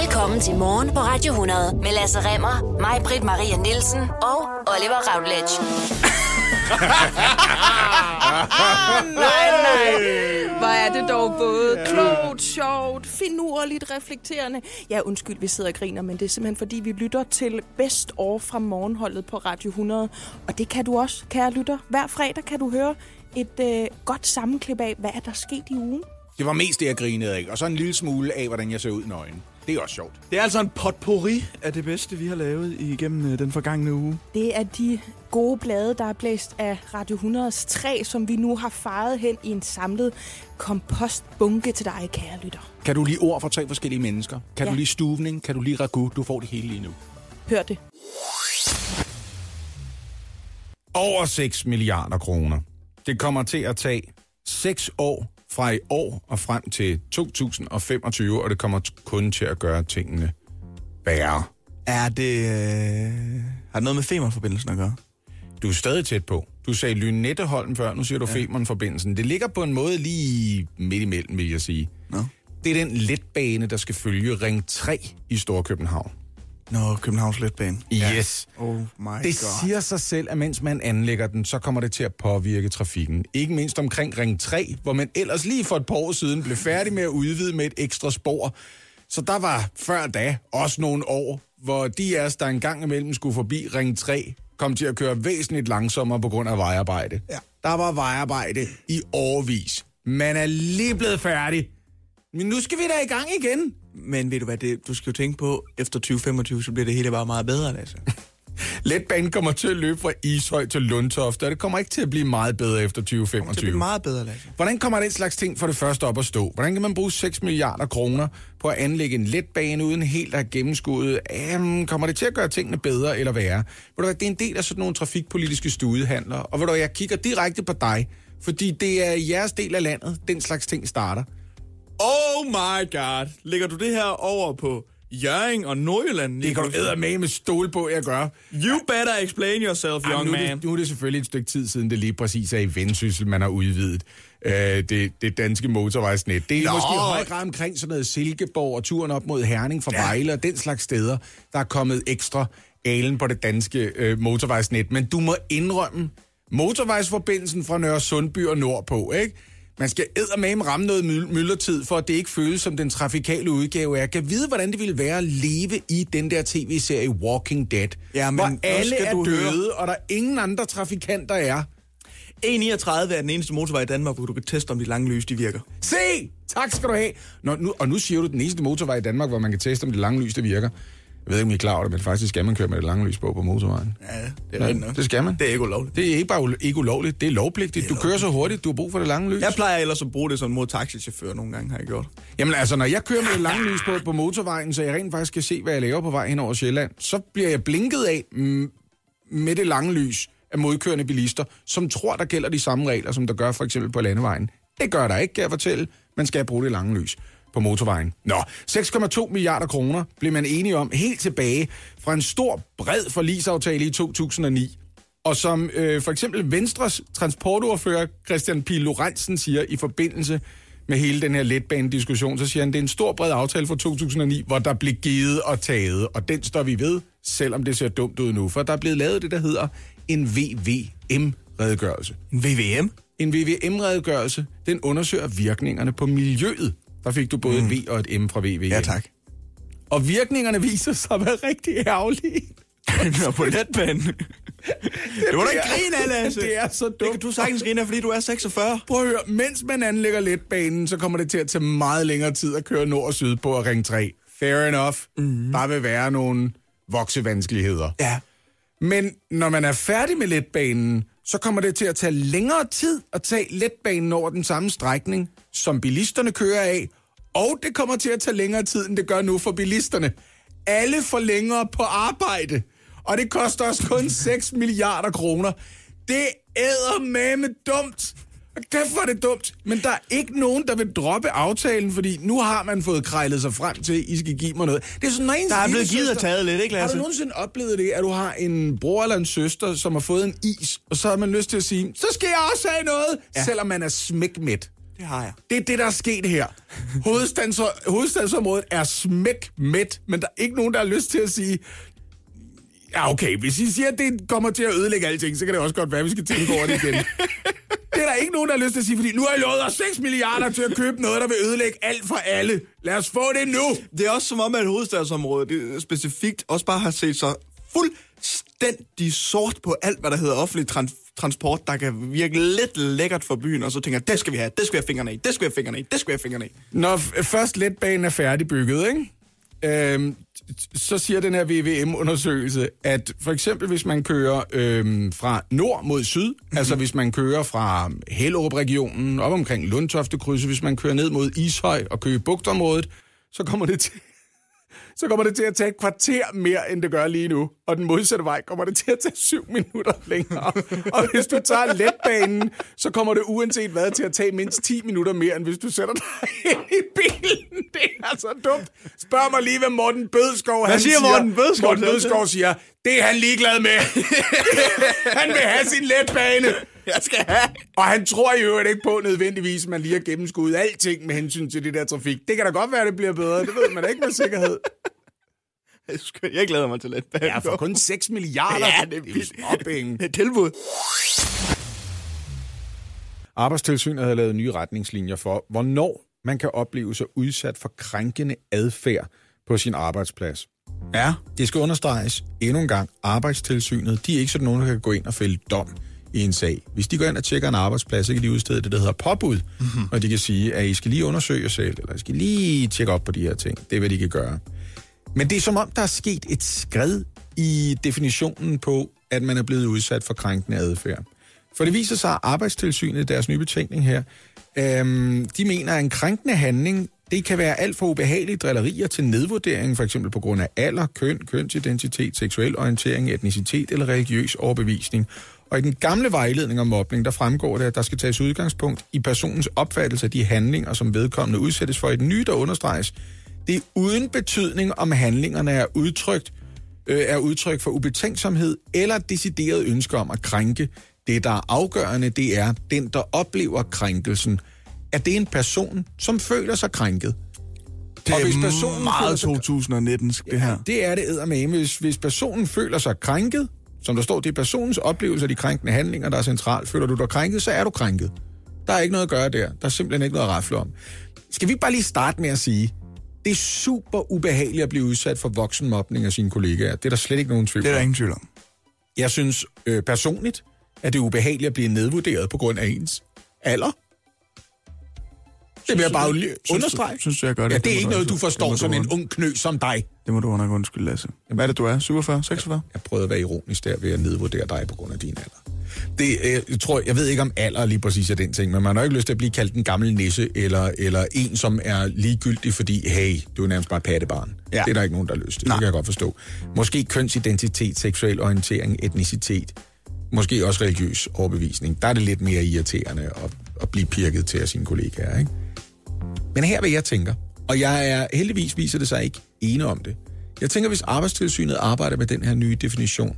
Velkommen til Morgen på Radio 100 med Lasse Remmer, mig, Britt Maria Nielsen og Oliver Routledge. nej, nej. Hvor er det dog både klogt, sjovt, finurligt, reflekterende. Ja, undskyld, vi sidder og griner, men det er simpelthen fordi, vi lytter til Best År fra morgenholdet på Radio 100. Og det kan du også, kære lytter. Hver fredag kan du høre et øh, godt sammenklip af, hvad er der sket i ugen. Det var mest det, jeg grinede af. Og så en lille smule af, hvordan jeg ser ud i nøgen. Det er også sjovt. Det er altså en potpourri af det bedste, vi har lavet igennem øh, den forgangne uge. Det er de gode blade, der er blæst af Radio 100's træ, som vi nu har faret hen i en samlet kompostbunke til dig, kære lytter. Kan du lige ord for tre forskellige mennesker? Kan Ja. du lige stuvning? Kan du lige ragu? Du får det hele lige nu. Hør det. Over 6 milliarder kroner. Det kommer til at tage 6 år fra i år og frem til 2025, og det kommer kun til at gøre tingene værre. Er det... Øh... Har det noget med Femern-forbindelsen at gøre? Du er stadig tæt på. Du sagde Lynetteholm før, nu siger du ja. Femern-forbindelsen. Det ligger på en måde lige midt imellem, vil jeg sige. Nå. Det er den letbane, der skal følge Ring 3 i Storkøbenhavn. Nå, Københavns Letbane. Yes. Oh my Det god. siger sig selv, at mens man anlægger den, så kommer det til at påvirke trafikken. Ikke mindst omkring Ring 3, hvor man ellers lige for et par år siden blev færdig med at udvide med et ekstra spor. Så der var før da også nogle år, hvor de af os, der engang imellem skulle forbi Ring 3, kom til at køre væsentligt langsommere på grund af vejarbejde. Ja. Der var vejarbejde i årvis. Man er lige blevet færdig. Men nu skal vi da i gang igen. Men ved du hvad, det, du skal jo tænke på, efter 2025, så bliver det hele bare meget bedre, Lasse. Letbanen kommer til at løbe fra Ishøj til Lundtofte, og det kommer ikke til at blive meget bedre efter Det bliver 2025. meget bedre, Lasse. Hvordan kommer den slags ting for det første op at stå? Hvordan kan man bruge 6 milliarder kroner på at anlægge en letbane uden helt at have gennemskuddet? Um, kommer det til at gøre tingene bedre eller værre? Ved du hvad, det er en del af sådan nogle trafikpolitiske studiehandler, og ved du jeg kigger direkte på dig, fordi det er jeres del af landet, den slags ting starter. Oh my god. Lægger du det her over på Jørgen og Nordjylland? Det kan du med med stol på, jeg gør. You better explain yourself, young nu, er man. det, nu er det selvfølgelig et stykke tid siden, det lige præcis er i Vendsyssel, man har udvidet øh, det, det danske motorvejsnet. Det er. Nå. måske i høj grad omkring sådan noget Silkeborg og turen op mod Herning fra Ja. Vejle og den slags steder, der er kommet ekstra alen på det danske øh, motorvejsnet. Men du må indrømme, motorvejsforbindelsen fra Nørre Sundby og nordpå, ikke? Man skal eddermame ramme noget myld- myldretid, for at det ikke føles som den trafikale udgave. Jeg kan vide, hvordan det ville være at leve i den der tv-serie Walking Dead. Ja, men hvor alle er døde, høre. og der ingen andre trafikanter er. E39 er den eneste motorvej i Danmark, hvor du kan teste, om de lange lys, de virker. Se! Tak skal du have. Nå, nu, og nu siger du, den eneste motorvej i Danmark, hvor man kan teste, om det lange lys, det virker. Jeg ved ikke, om I er klar over det, men faktisk skal man køre med det lange lys på på motorvejen. Ja, det er rigtigt nok. Det skal man. Det er ikke ulovligt. Det er ikke bare ul- ikke ulovligt, det er lovpligtigt. Du kører så hurtigt, du har brug for det lange lys. Jeg plejer ellers at bruge det som mod taxichauffør nogle gange, har jeg gjort. Jamen altså, når jeg kører med det lange lys på, på motorvejen, så jeg rent faktisk kan se, hvad jeg laver på vej hen over Sjælland, så bliver jeg blinket af mm, med det lange lys af modkørende bilister, som tror, der gælder de samme regler, som der gør for eksempel på landevejen. Det gør der ikke, kan jeg fortælle. Man skal bruge det lange lys på motorvejen. Nå, 6,2 milliarder kroner blev man enige om helt tilbage fra en stor, bred forlisaftale i 2009. Og som øh, for eksempel Venstres transportordfører Christian Pil Lorentzen siger i forbindelse med hele den her letbanediskussion, så siger han, det er en stor bred aftale fra 2009, hvor der blev givet og taget, og den står vi ved, selvom det ser dumt ud nu, for der er blevet lavet det, der hedder en VVM-redegørelse. En VVM? En VVM-redegørelse, den undersøger virkningerne på miljøet. Der fik du både mm. et V og et M fra VVM. Ja, tak. Og virkningerne viser sig at være rigtig ærgerlige. Nå, på letbanen. det var da ikke grine af, Lasse. Det er så Det kan dumt. du sagtens grine af, fordi du er 46. Prøv at høre, mens man anlægger letbanen, så kommer det til at tage meget længere tid at køre nord og syd på og ring 3. Fair enough. Mm. Der vil være nogle voksevanskeligheder. Ja. Men når man er færdig med letbanen, så kommer det til at tage længere tid at tage letbanen over den samme strækning, som bilisterne kører af, og det kommer til at tage længere tid, end det gør nu for bilisterne. Alle får længere på arbejde, og det koster os kun 6 milliarder kroner. Det æder med dumt. Kæft, er det dumt. Men der er ikke nogen, der vil droppe aftalen, fordi nu har man fået krejlet sig frem til, at I skal give mig noget. Det er sådan, når Der er blevet givet og taget lidt, ikke har du Lasse? nogensinde oplevet det, at du har en bror eller en søster, som har fået en is, og så har man lyst til at sige, så skal jeg også have noget, ja. selvom man er smækmæt? Det har jeg. Det er det, der er sket her. Hovedstads- hovedstadsområdet er smæk mæt, men der er ikke nogen, der har lyst til at sige, ja okay, hvis I siger, at det kommer til at ødelægge alting, så kan det også godt være, at vi skal tænke over det igen. Det er der ikke nogen, der har lyst til at sige, fordi nu har I lovet os 6 milliarder til at købe noget, der vil ødelægge alt for alle. Lad os få det nu! Det er også som om, at hovedstadsområdet det specifikt også bare har set sig fuldstændig sort på alt, hvad der hedder offentlig trans- transport, der kan virke lidt lækkert for byen, og så tænker det skal vi have, det skal vi have fingrene i, det skal vi have fingrene i, det skal vi have fingrene i. Når først letbanen er færdigbygget, ikke? Øhm, så siger den her VVM-undersøgelse, at for eksempel hvis man kører øhm, fra nord mod syd, mm-hmm. altså hvis man kører fra Hellerup-regionen op omkring Lundtofte krydset, hvis man kører ned mod Ishøj og kører bugtområdet, så kommer det til så kommer det til at tage et kvarter mere, end det gør lige nu. Og den modsatte vej kommer det til at tage syv minutter længere. Og hvis du tager letbanen, så kommer det uanset hvad til at tage mindst 10 minutter mere, end hvis du sætter dig ind i bilen. Det er altså dumt. Spørg mig lige, hvad Morten Bødskov han siger Morten Bødskov Morten til det? Bødskov siger, det er han ligeglad med. han vil have sin letbane. Jeg skal have. Og han tror i øvrigt ikke på nødvendigvis, at man lige har gennemskuddet alting med hensyn til det der trafik. Det kan da godt være, at det bliver bedre. Det ved man da ikke med sikkerhed. Jeg glæder mig til lidt. Ja, for kun 6 milliarder. Ja, det er det er er tilbud. Arbejdstilsynet havde lavet nye retningslinjer for, hvornår man kan opleve sig udsat for krænkende adfærd på sin arbejdsplads. Ja. Det skal understreges endnu en gang. Arbejdstilsynet, de er ikke sådan nogen, der kan gå ind og fælde dom i en sag. Hvis de går ind og tjekker en arbejdsplads, så kan de udstede det, der hedder påbud. Mm-hmm. Og de kan sige, at I skal lige undersøge jer selv, eller I skal lige tjekke op på de her ting. Det er, hvad de kan gøre. Men det er som om, der er sket et skred i definitionen på, at man er blevet udsat for krænkende adfærd. For det viser sig, at Arbejdstilsynet i deres nye betænkning her, øhm, de mener, at en krænkende handling, det kan være alt fra ubehagelige drillerier til nedvurdering, for eksempel på grund af alder, køn, kønsidentitet, seksuel orientering, etnicitet eller religiøs overbevisning. Og i den gamle vejledning om mobning, der fremgår det, at der skal tages udgangspunkt i personens opfattelse af de handlinger, som vedkommende udsættes for. I den nye, der understreges, det er uden betydning, om handlingerne er udtrykt, øh, er udtryk for ubetænksomhed eller decideret ønske om at krænke. Det, der er afgørende, det er den, der oplever krænkelsen. At det er en person, som føler sig krænket. Det Og er hvis personen meget sig- 2019, det her. Det er det eddermame. Hvis, hvis personen føler sig krænket, som der står, det er personens oplevelse af de krænkende handlinger, der er centralt. Føler du dig krænket, så er du krænket. Der er ikke noget at gøre der. Der er simpelthen ikke noget at rafle om. Skal vi bare lige starte med at sige, det er super ubehageligt at blive udsat for voksenmobning af sine kollegaer. Det er der slet ikke nogen tvivl Det er der om. ingen tvivl om. Jeg synes øh, personligt, at det er ubehageligt at blive nedvurderet på grund af ens alder. Det vil jeg bare lige understrege. Synes du, jeg gør det? Ja, det er ikke noget, du forstår som en ung knø som dig. Det må du under undskylde, Lasse. Hvad er det, du er? 47? 46? Jeg prøvede at være ironisk der ved at nedvurdere dig på grund af din alder. Det, øh, jeg, tror, jeg ved ikke om alder lige præcis er den ting, men man har ikke lyst til at blive kaldt en gammel nisse, eller, eller en, som er ligegyldig, fordi, hey, du er nærmest bare pattebarn. Ja. Det er der ikke nogen, der har lyst til. Nej. Det kan jeg godt forstå. Måske kønsidentitet, seksuel orientering, etnicitet, måske også religiøs overbevisning. Der er det lidt mere irriterende at, at blive pirket til af sine kollegaer, ikke? Men her hvad jeg tænker, og jeg er heldigvis viser det sig ikke ene om det. Jeg tænker, hvis Arbejdstilsynet arbejder med den her nye definition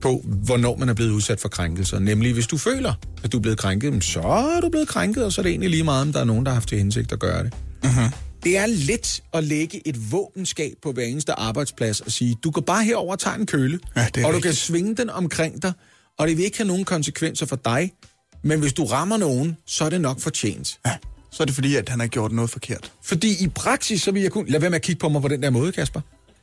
på, hvornår man er blevet udsat for krænkelser, nemlig hvis du føler, at du er blevet krænket, så er du blevet krænket, og så er det egentlig lige meget, om der er nogen, der har haft til hensigt at gøre det. Uh-huh. Det er let at lægge et våbenskab på hver eneste arbejdsplads og sige, du går bare herover og tager en køle, Ja, og du rigtigt. kan svinge den omkring dig, og det vil ikke have nogen konsekvenser for dig, men hvis du rammer nogen, så er det nok fortjent. Ja. Så er det fordi, at han har gjort noget forkert. Fordi i praksis, så vil jeg kunne... Lad være med at kigge på mig på den der måde, Kasper.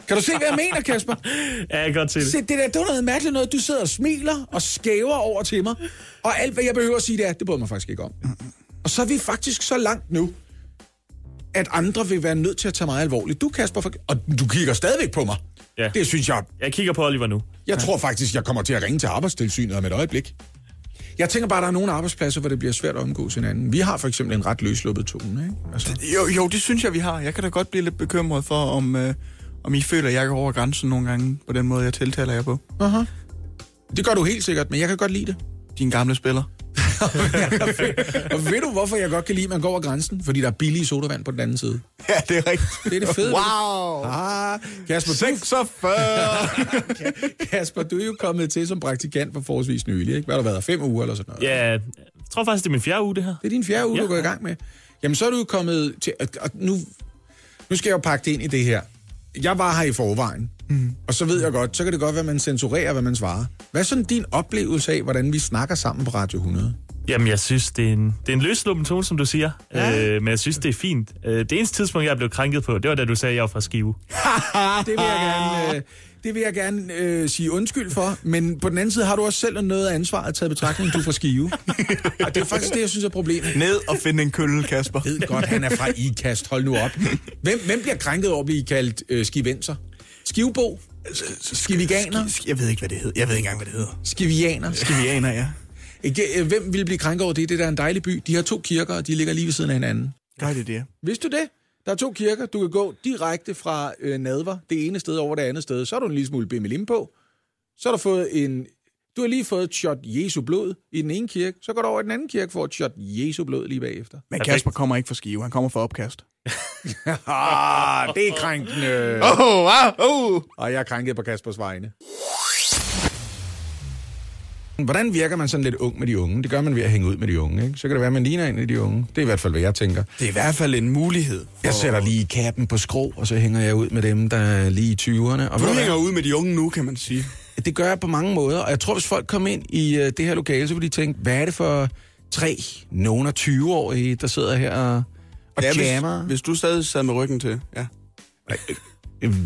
Kan du se, hvad jeg mener, Kasper? Ja, jeg kan godt se det. Se, det der, det var noget mærkeligt noget. Du sidder og smiler og skæver over til mig. Og alt, hvad jeg behøver at sige, det er, det bryder mig faktisk ikke om. Og så er vi faktisk så langt nu, at andre vil være nødt til at tage mig alvorligt. Du, Kasper, for... og du kigger stadigvæk på mig. Ja. Det synes jeg... Jeg kigger på Oliver nu. Jeg tror faktisk, jeg kommer til at ringe til arbejdstilsynet om et øjeblik. Jeg tænker bare, at der er nogle arbejdspladser, hvor det bliver svært at omgås hinanden. Vi har for eksempel en ret løsluppet tone, ikke? Altså, Jo, jo, det synes jeg, vi har. Jeg kan da godt blive lidt bekymret for, om, øh, om I føler, at jeg går over grænsen nogle gange på den måde, jeg tiltaler jer på. uh-huh. Det gør du helt sikkert, men jeg kan godt lide det. Din gamle spiller. Og ved du, hvorfor jeg godt kan lide, at man går over grænsen? Fordi der er billige sodavand på den anden side. Ja, det er rigtigt. Det er det fede. det. Wow! Ah, Kasper, du, 46! Kasper, du er jo kommet til som praktikant for forholdsvis nylig, ikke? Hvad har du været? Fem uger eller sådan noget? Ja, tror faktisk, det er min fjerde uge, det her. Det er din fjerde uge. Ja. du går i gang med. Jamen, så er du jo kommet til... Og nu, nu skal jeg jo pakke det ind i det her. Jeg var her i forvejen, mm. og så ved jeg godt, så kan det godt være, at man censurerer, hvad man svarer. Hvad er sådan din oplevelse af, hvordan vi snakker sammen på Radio 100? Jamen, jeg synes, det er en, det er en løsluppen tone, som du siger. Ja. Øh, men jeg synes, det er fint. Øh, det eneste tidspunkt, jeg blev krænket på, det var, da du sagde, at jeg var fra Skive. Det vil jeg gerne, øh, det vil jeg gerne øh, sige undskyld for, men på den anden side har du også selv noget ansvar at tage i betragtning, du er fra Skive. og det er faktisk det, jeg synes er problemet. Ned og finde en kølle, Kasper. Jeg ved godt, han er fra IKAST. Hold nu op. Hvem, hvem bliver krænket over at blive kaldt øh, skivenser? Skivebo? Skiviganer? Sk- Jeg ved ikke, hvad det hedder. Jeg ved ikke engang, hvad det hedder. Skivianer? Skivianer, ja. Ikke, øh, Hvem vil blive krænket over det? Det der er en dejlig by. De har to kirker, og de ligger lige ved siden af hinanden. Gør det det? Vidste du det? Der er to kirker. Du kan gå direkte fra øh, Nadver, det ene sted over det andet sted. Så har du en lille smule BMLM på. Så har du fået en... Du har lige fået et shot Jesu blod i den ene kirke. Så går du over i den anden kirke for et shot Jesu blod lige bagefter. Men. Kasper kommer ikke fra Skive. Han kommer fra opkast. ah, det er krænkende. Åh, oh, wow, oh. Og jeg er krænket på Kaspers vegne. Hvordan virker man sådan lidt ung med de unge? Det gør man ved at hænge ud med de unge, ikke? Så kan det være, at man ligner en af de unge. Det er i hvert fald, hvad jeg tænker. Det er i hvert fald en mulighed. Jeg sætter lige kappen på skrå, og så hænger jeg ud med dem, der er lige i 20'erne. Og Du hænger ud med de unge nu, kan man sige. Det gør jeg på mange måder, og jeg tror, hvis folk kommer ind i uh, det her lokale, så vil de tænke, hvad er det for tre, nogen af 20-årige, der sidder her og, og Ja, jammer? hvis, hvis du stadig sad med ryggen til, ja. Øh,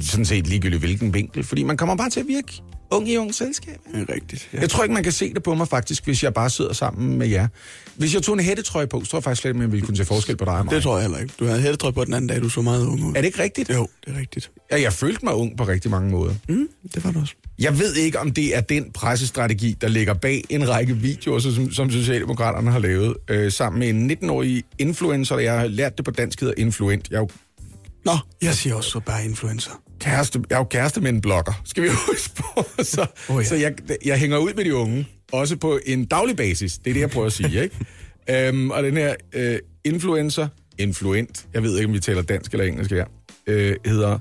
Sådan set ligegyldigt hvilken vinkel, fordi man kommer bare til at virke ung i ung selskab. Det er rigtigt. Ja. Jeg tror ikke, man kan se det på mig faktisk, hvis jeg bare sidder sammen med jer. Hvis jeg tog en hættetrøje på, så tror jeg faktisk slet ikke, man ville kunne se forskel på dig og mig. Det tror jeg heller ikke. Du havde hættetrøje på den anden dag, du så meget ung ud. Er det ikke rigtigt? Jo, det er rigtigt. Ja, jeg følte mig ung på rigtig mange måder. Mm, det var det også. Jeg ved ikke, om det er den pressestrategi, der ligger bag en række videoer, som, som Socialdemokraterne har lavet, øh, sammen med en 19-årig influencer, og jeg har lært det på dansk, hedder influent. Jeg er jo Nå, jeg siger også så bare influencer. kæreste, jeg er jo kæreste med en blogger, skal vi huske på. Så, Oh ja. så jeg, jeg hænger ud med de unge, også på en daglig basis. Det er det, jeg prøver at sige, ikke? øhm, og den her øh, influencer, influent, jeg ved ikke, om vi taler dansk eller engelsk her, øh, hedder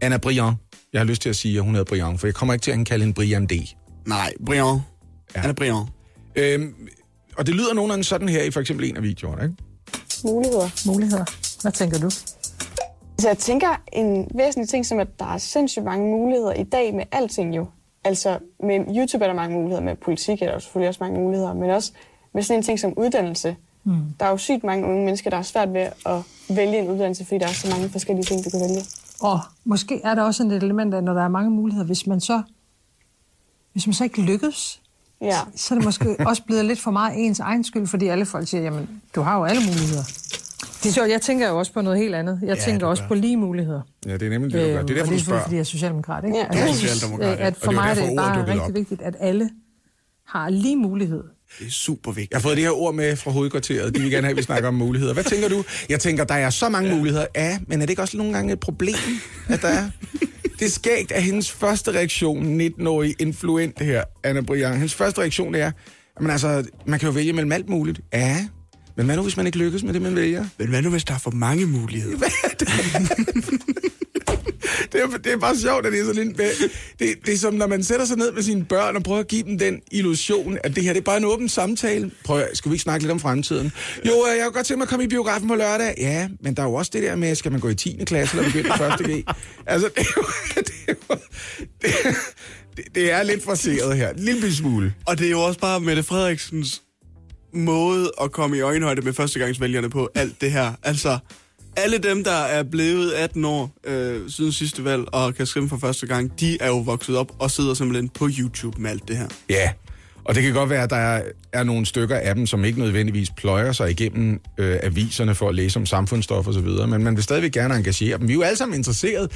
Anna Briand. Jeg har lyst til at sige, at hun hedder Briand, for jeg kommer ikke til at kalde hende Briand D. Nej, Briand. Ja. Er Briand. Øhm, og det lyder nogenlunde sådan her i for eksempel en af videoerne, ikke? muligheder. Muligheder. Hvad tænker du? Så jeg tænker en væsentlig ting, som at der er sindssygt mange muligheder i dag med alting jo. Altså med YouTube er der mange muligheder, med politik er der selvfølgelig også mange muligheder, men også med sådan en ting som uddannelse. Mm. Der er jo sygt mange unge mennesker, der har svært ved at vælge en uddannelse, fordi der er så mange forskellige ting, du kan vælge. Og måske er der også et element af, når der er mange muligheder, hvis man så, hvis man så ikke lykkes, Ja. så er det måske også blevet lidt for meget ens egen skyld, fordi alle folk siger, jamen, du har jo alle muligheder. Det er sjovt, jeg tænker jo også på noget helt andet. Jeg ja, tænker også på lige muligheder. Ja, det er nemlig det, du gør. Det er derfor, du er spørger. fordi jeg er socialdemokrat, ikke? Ja. Altså, Du er socialdemokrat, ja. At for mig er det bare rigtig op. vigtigt, at alle har lige mulighed. Det er super vigtigt. Jeg har fået det her ord med fra hovedkvarteret. De vil gerne have, at vi snakker om muligheder. Hvad tænker du? Jeg tænker, der er så mange muligheder. Ja, men er det ikke også nogle gange et problem, at der er? Det er skægt, at hendes første reaktion, 19-årig influent her, Anna Briand, hendes første reaktion er, men altså, man kan jo vælge mellem alt muligt. Ja, men hvad nu, hvis man ikke lykkes med det, man vælger? Men hvad nu, hvis der er for mange muligheder? Det er, det er bare sjovt, at det er sådan en... Det, det er som, når man sætter sig ned med sine børn og prøver at give dem den illusion, at det her det er bare en åben samtale. Prøv, at- skal vi ikke snakke lidt om fremtiden? Jo, øh, jeg kunne godt tænke mig at komme i biografen på lørdag. Ja, men der er jo også det der med, skal man gå i 10. klasse eller begynde i 1. G? Altså, det er jo... Det er, jo, det, det, det er lidt forseret her. En lille smule. Og det er jo også bare Mette Frederiksens måde at komme i øjenhøjde med førstegangsvælgerne på alt det her. Altså, alle dem, der er blevet 18 år øh, siden sidste valg og kan skrive for første gang, de er jo vokset op og sidder simpelthen på YouTube med alt det her. Ja, og det kan godt være, at der er, er nogle stykker af dem, som ikke nødvendigvis pløjer sig igennem øh, aviserne for at læse om samfundsstof og så videre, men man vil stadigvæk gerne engagere dem. Vi er jo alle sammen interesseret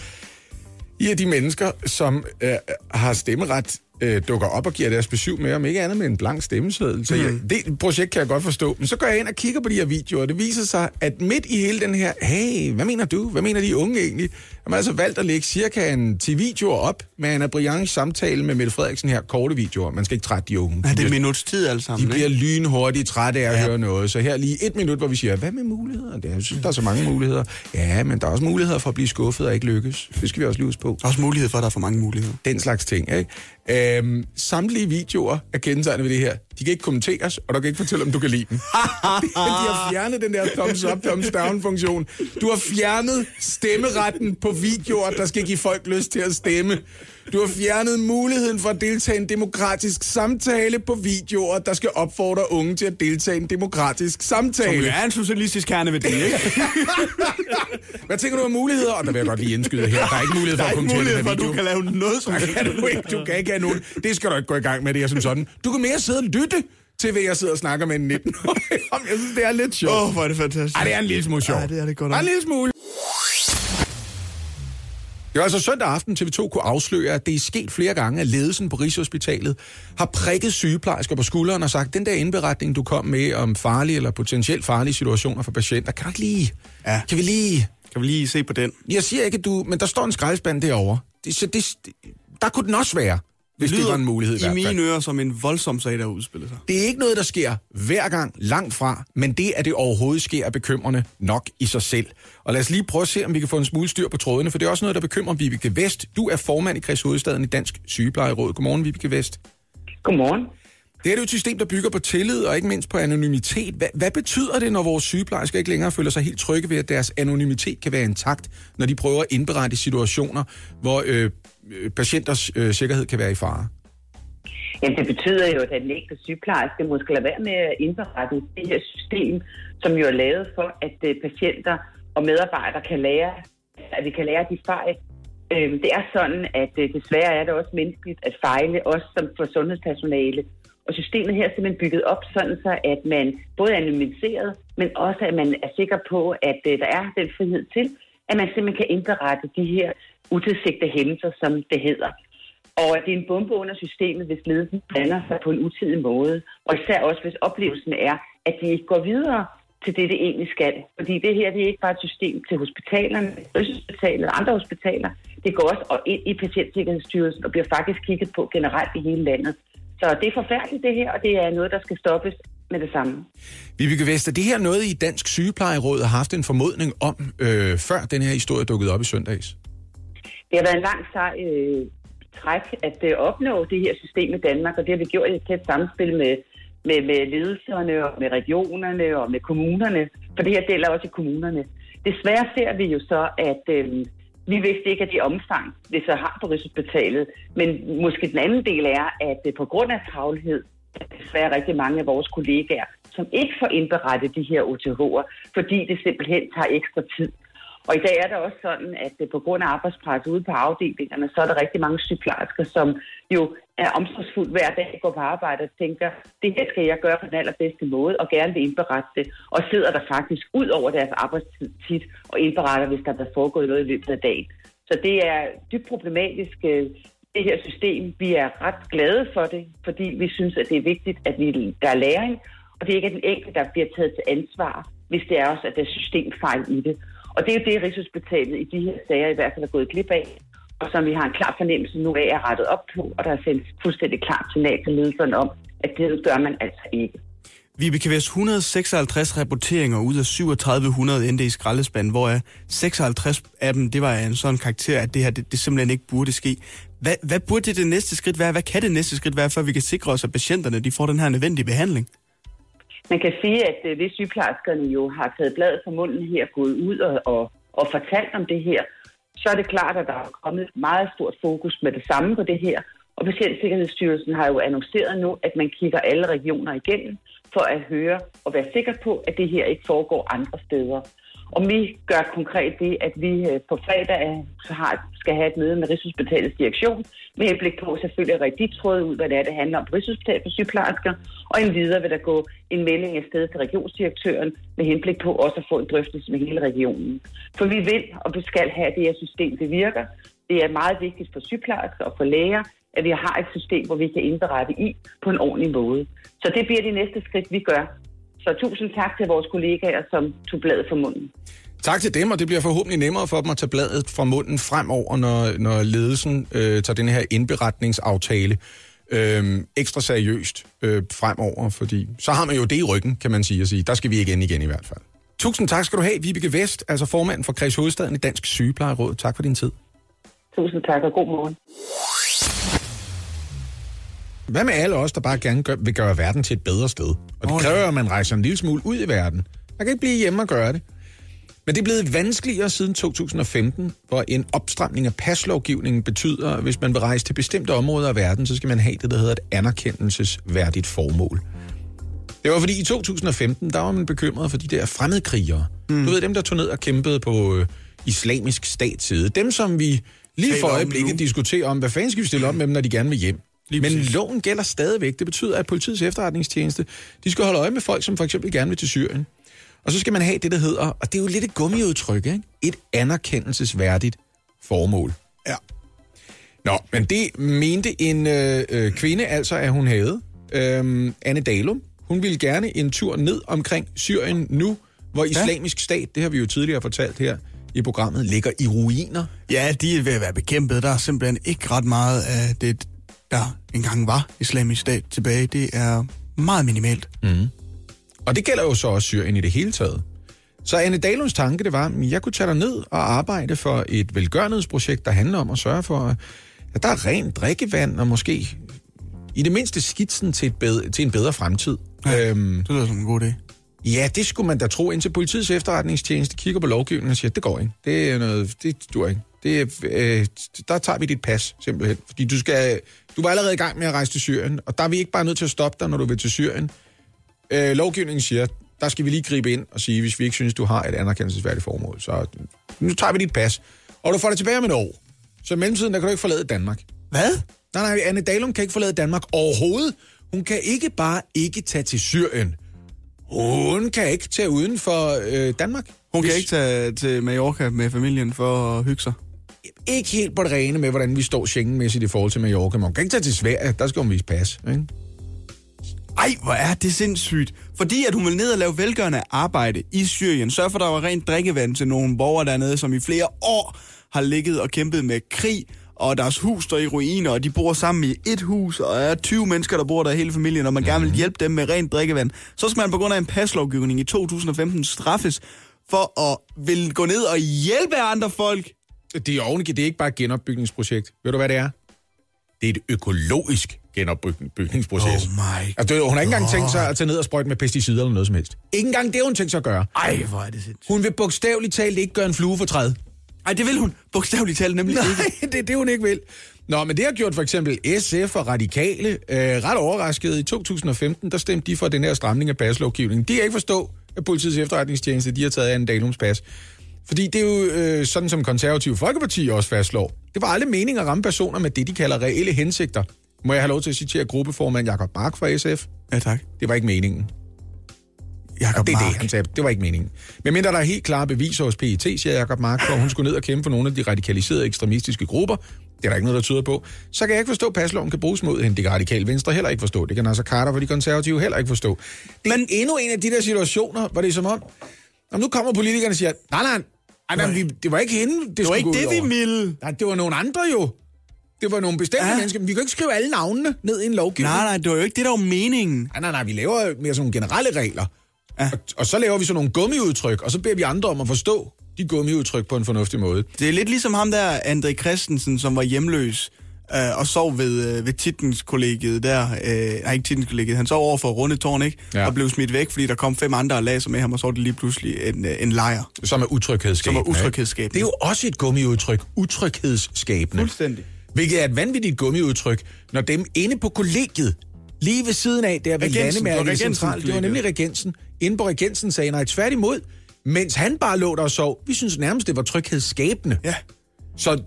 i, at de mennesker, som øh, har stemmeret, øh, dukker op og giver deres besøg med, om ikke andet med en blank stemmeseddel. Så jeg, det projekt kan jeg godt forstå. Men så går jeg ind og kigger på de her videoer, og det viser sig, at midt i hele den her, hey, hvad mener du? Hvad mener de unge egentlig? Har man altså valgt at lægge cirka en 10 videoer op med Anna Briands samtale med Mette Frederiksen her, korte videoer. Man skal ikke trætte de unge. Ja, det De er bliver- minuts tid alle sammen, de bliver ikke? lynhurtigt trætte af at ja. høre noget. Så her lige et minut, hvor vi siger, hvad med muligheder? Det jeg synes, der er så mange muligheder. Ja, men der er også muligheder for at blive skuffet og ikke lykkes. Det skal vi også lige på. Der er også mulighed for, at der er for mange muligheder. Den slags ting, ikke? Øhm, samtlige videoer er kendetegnet ved det her. De kan ikke kommenteres, og du kan ikke fortælle, om du kan lide dem. de har fjernet den der thumbs up, thumbs down funktion. Du har fjernet stemmeretten på videoer, der skal give folk lyst til at stemme. Du har fjernet muligheden for at deltage i en demokratisk samtale på videoer, der skal opfordre unge til at deltage i en demokratisk Som samtale. jo er en socialistisk kerneværdi, ikke? Hvad tænker du om muligheder? Og der vil jeg godt lige indskyde her. Der er ikke mulighed for at kommentere mulighed den for, her at du video. kan lave noget som kan du ikke. Du kan ikke have nogen. Det skal du ikke gå i gang med, det er som sådan. Du kan mere sidde og lytte til, hvad jeg sidder og snakker med en 19-årig om. Jeg synes, det er lidt sjovt. Åh, oh, hvor er det fantastisk. Ej, det er en lille smule sjovt. Ej, det er det godt nok. en lille smule. Det var altså søndag aften, TV2 kunne afsløre, at det er sket flere gange, at ledelsen på Rigshospitalet har prikket sygeplejersker på skulderen og sagt, den der indberetning, du kom med om farlige eller potentielt farlige situationer for patienter, kan du ikke lige... Ja. Kan vi lige... Kan vi lige se på den? Jeg siger ikke, at du... Men der står en skraldespand derovre. Det, så det, det, der kunne den også være, hvis det, det var en mulighed i, i hvert fald. mine ører som en voldsom sag, der udspiller sig. Det er ikke noget, der sker hver gang langt fra, men det, at det overhovedet sker, er bekymrende nok i sig selv. Og lad os lige prøve at se, om vi kan få en smule styr på trådene, for det er også noget, der bekymrer Vibeke Vest. Du er formand i Kreds Hovedstaden i Dansk Sygeplejeråd. Godmorgen, Vibeke Vest. Godmorgen. Det er jo et system, der bygger på tillid og ikke mindst på anonymitet. Hvad, hvad betyder det, når vores sygeplejersker ikke længere føler sig helt trygge ved, at deres anonymitet kan være intakt, når de prøver at indberette situationer, hvor øh, Øh, patienters øh, sikkerhed kan være i fare? Jamen, det betyder jo, at den ægte sygeplejerske måske lade være med at indberette det her system, som jo er lavet for, at øh, patienter og medarbejdere kan lære, at vi kan lære de fejl. Øh, Det er sådan, at øh, desværre er det også menneskeligt at fejle, også som for sundhedspersonale. Og systemet her er simpelthen bygget op sådan, så at man både er anonymiseret, men også at man er sikker på, at øh, der er den frihed til, at man simpelthen kan indberette de her utilsigtede hændelser, som det hedder. Og det er en bombe under systemet, hvis ledelsen blander sig på en utidig måde. Og især også, hvis oplevelsen er, at de ikke går videre til det, det egentlig skal. Fordi det her det er ikke bare et system til hospitalerne, Østhospitalet og andre hospitaler. Det går også ind i Patientsikkerhedsstyrelsen og bliver faktisk kigget på generelt i hele landet. Så det er forfærdeligt det her, og det er noget, der skal stoppes med det samme. Vibeke Vester, det her noget, I Dansk Sygeplejeråd har haft en formodning om, øh, før den her historie dukkede op i søndags? Det har været en lang sej øh, træk at øh, opnå det her system i Danmark, og det har vi gjort i et tæt samspil med, med, med ledelserne og med regionerne og med kommunerne, for det her gælder også i kommunerne. Desværre ser vi jo så, at øh, vi vidste ikke, at det omfang, det så har på Rigshospitalet, men måske den anden del er, at øh, på grund af travlhed, er der desværre rigtig mange af vores kollegaer, som ikke får indberettet de her OTH'er, fordi det simpelthen tager ekstra tid. Og i dag er det også sådan, at øh, på grund af arbejdspres ude på afdelingerne, så er der rigtig mange sygeplejersker, som jo er omsorgsfuldt hver dag, går på arbejde og tænker, det her skal jeg gøre på den allerbedste måde, og gerne vil indberette det, og sidder der faktisk ud over deres arbejdstid tit og indberetter, hvis der er foregået noget i løbet af dagen. Så det er dybt problematisk, øh, det her system. Vi er ret glade for det, fordi vi synes, at det er vigtigt, at vi, der er læring, og det er ikke er den enkelte, der bliver taget til ansvar, hvis det er også, at der er systemfejl i det. Og det er jo det, Rigshospitalet i de her sager i hvert fald er gået glip af, og som vi har en klar fornemmelse nu af er rettet op på, og der er sendt fuldstændig klart signal til ledelserne om, at det gør man altså ikke. Vi kan være 156 rapporteringer ud af 3700 endte i skraldespanden, hvor 56 af dem, det var af en sådan karakter, at det her det, det simpelthen ikke burde ske. Hvad, hvad burde det, det næste skridt være? Hvad kan det næste skridt være, for vi kan sikre os, at patienterne de får den her nødvendige behandling? Man kan sige, at øh, hvis sygeplejerskerne jo har taget bladet fra munden her, gået ud og, og, og fortalt om det her, så er det klart, at der er kommet meget stort fokus med det samme på det her. Og Patientsikkerhedsstyrelsen har jo annonceret nu, at man kigger alle regioner igennem for at høre og være sikker på, at det her ikke foregår andre steder. Og vi gør konkret det, at vi øh, på fredag øh, så har, skal have et møde med Rigshospitalets direktion, med henblik på selvfølgelig at rigtig tråd ud, hvad det er, det handler om på Rigshospitalet for sygeplejersker, og endvidere vil der gå en melding afsted til regionsdirektøren med henblik på også at få en drøftelse med hele regionen. For vi vil og vi skal have, at det her system det virker. Det er meget vigtigt for sygeplejersker og for læger, at vi har et system, hvor vi kan indberette i på en ordentlig måde. Så det bliver det næste skridt, vi gør. Så tusind tak til vores kollegaer, som tog bladet fra munden. Tak til dem, og det bliver forhåbentlig nemmere for dem at tage bladet fra munden fremover, når, når ledelsen øh, tager den her indberetningsaftale øh, ekstra seriøst øh, fremover, fordi så har man jo det i ryggen, kan man sige, og sige, der skal vi ikke ind igen i hvert fald. Tusind tak skal du have, Vibeke Vest, altså formand for Kreds Hovedstaden i Dansk Sygeplejeråd. Tak for din tid. Tusind tak og god morgen. Hvad med alle os, der bare gerne gør, vil gøre verden til et bedre sted? Og det Åh, kræver, at man rejser en lille smule ud i verden. Man kan ikke blive hjemme og gøre det. Men det er blevet vanskeligere siden 2015, hvor en opstramning af paslovgivningen betyder, at hvis man vil rejse til bestemte områder af verden, så skal man have det, der hedder et anerkendelsesværdigt formål. Det var fordi i 2015, der var man bekymret for de der fremmedkrigere. Mm. Du ved, dem der tog ned og kæmpede på øh, islamisk statsside. Dem, som vi lige Taler for øjeblikket diskuterer om, hvad fanden skal vi stille op med dem, når de gerne vil hjem. Lige Men præcis. loven gælder stadigvæk. Det betyder, at politiets efterretningstjeneste, de skal holde øje med folk, som for eksempel gerne vil til Syrien. Og så skal man have det, der hedder, og det er jo lidt et gummiudtryk, ikke? et anerkendelsesværdigt formål. Ja. Nå, men det mente en øh, øh, kvinde altså, at hun havde. Øhm, Anne Dalum. Hun ville gerne en tur ned omkring Syrien nu, hvor islamisk stat, det har vi jo tidligere fortalt her i programmet, ligger i ruiner. Ja, de er ved at være bekæmpet. Der er simpelthen ikke ret meget af det, der engang var islamisk stat tilbage. Det er meget minimalt. Og det gælder jo så også Syrien i det hele taget. Så Anne Dalums tanke, det var, at jeg kunne tage ned og arbejde for et velgørenhedsprojekt, der handler om at sørge for, at der er rent drikkevand og måske i det mindste skitsen til, et bedre, til en bedre fremtid. Ja. Øhm, Det lyder som en god idé. Ja, det skulle man da tro, indtil politiets efterretningstjeneste kigger på lovgivningen og siger, det går ikke. Det er noget, det dur ikke. Det øh, der tager vi dit pas, simpelthen. Fordi du skal, du var allerede i gang med at rejse til Syrien, og der er vi ikke bare nødt til at stoppe dig, når du vil til Syrien. Øh, lovgivningen siger, der skal vi lige gribe ind og sige, hvis vi ikke synes, du har et anerkendelsesværdigt formål, så nu tager vi dit pas. Og du får det tilbage om et år. Så i mellemtiden, der kan du ikke forlade Danmark. Hvad? Nej, nej, Anne Dalum kan ikke forlade Danmark overhovedet. Hun kan ikke bare ikke tage til Syrien. Hun kan ikke tage uden for øh, Danmark. Hun kan Hvis- ikke tage til Mallorca med familien for at hygge sig. Ikke helt på det rene med, hvordan vi står Schengen-mæssigt i forhold til Mallorca. Hun kan ikke tage til Sverige. Der skal hun vise pas. Ikke? Ej, hvor er det sindssygt. Fordi at hun vil ned og lave velgørende arbejde i Syrien. Sørg for, at der var rent drikkevand til nogle borgere dernede, som i flere år har ligget og kæmpet med krig. Og deres hus står i ruiner, og de bor sammen i et hus, og er 20 mennesker, der bor der hele familien, og man gerne vil hjælpe dem med rent drikkevand. Så skal man på grund af en paslovgivning i 2015 straffes for at vil gå ned og hjælpe andre folk. Det er ovenike, det er ikke bare et genopbygningsprojekt. Ved du, hvad det er? Det er et økologisk genopbygningsproces. Oh my Altså, det- hun har ikke engang tænkt sig at tage ned og sprøjte med pesticider eller noget som helst. Ikke engang det hun tænkt sig at gøre. Ej, hvor er det sindssygt. Hun vil bogstaveligt talt ikke gøre en flue for træet. Ej, det vil hun bogstaveligt talt nemlig ikke. Nej, det er det, hun ikke vil. Nå, men det har gjort for eksempel SF og Radikale øh, ret overrasket. I 2015, der stemte de for den her stramning af paslovgivningen. De kan ikke forstå, at politiets efterretningstjeneste, de har taget af en Dalums pas. Fordi det er jo øh, sådan, som konservative Folkeparti også fastslår. Det var aldrig meningen at ramme personer med det, de kalder reelle hensigter. Må jeg have lov til at citere gruppeformand Jakob Mark fra SF? Ja, tak. Det var ikke meningen. Jakob Det er Mark. det, han sagde. Det var ikke meningen. Men mindre der er helt klare beviser hos PET, siger Jacob Mark, for hun skulle ned og kæmpe for nogle af de radikaliserede ekstremistiske grupper. Det er der ikke noget, der tyder på. Så kan jeg ikke forstå, at pasloven kan bruges mod hende. Det kan radikal venstre heller ikke forstå. Det kan Nasser Carter for de konservative heller ikke forstå. Det er Men endnu en af de der situationer, hvor det er som om, om nu kommer politikerne og siger, nej, nej, nej, nej vi, det var ikke hende, det, Det var ikke det, vi ville. Nej, det var nogle andre jo. Det var nogle bestemte ja. Mennesker. Men vi kan ikke skrive alle navnene ned i en lovgivning. Nej, nej, det var jo ikke det, der var meningen. Nej, nej, nej, vi laver mere sådan nogle generelle regler. Ja. Og, og så laver vi sådan nogle gummiudtryk, og så beder vi andre om at forstå de gummiudtryk på en fornuftig måde. Det er lidt ligesom ham der, André Christensen, som var hjemløs øh, og sov ved, øh, ved Titens kollegiet der. Øh, nej, ikke Titens kollegiet. Han sov over for Runde Tårn, ikke? Ja. Og blev smidt væk, fordi der kom fem andre og lagde sig med ham, og så var det lige pludselig en, øh, en lejr. Som er utryghedsskabende. Som er utryghedsskabende. Det er jo også et gummiudtryk. Utryghedsskabende. Fuldstændig. Hvilket er et vanvittigt gummiudtryk, når dem inde på kollegiet, lige ved siden af, der ved landemærket centralt, det var nemlig Regensen. Inde på Regensen sagde nej, tværtimod, mens han bare lå der og sov. Vi synes nærmest, det var tryghedsskabende. Ja. Så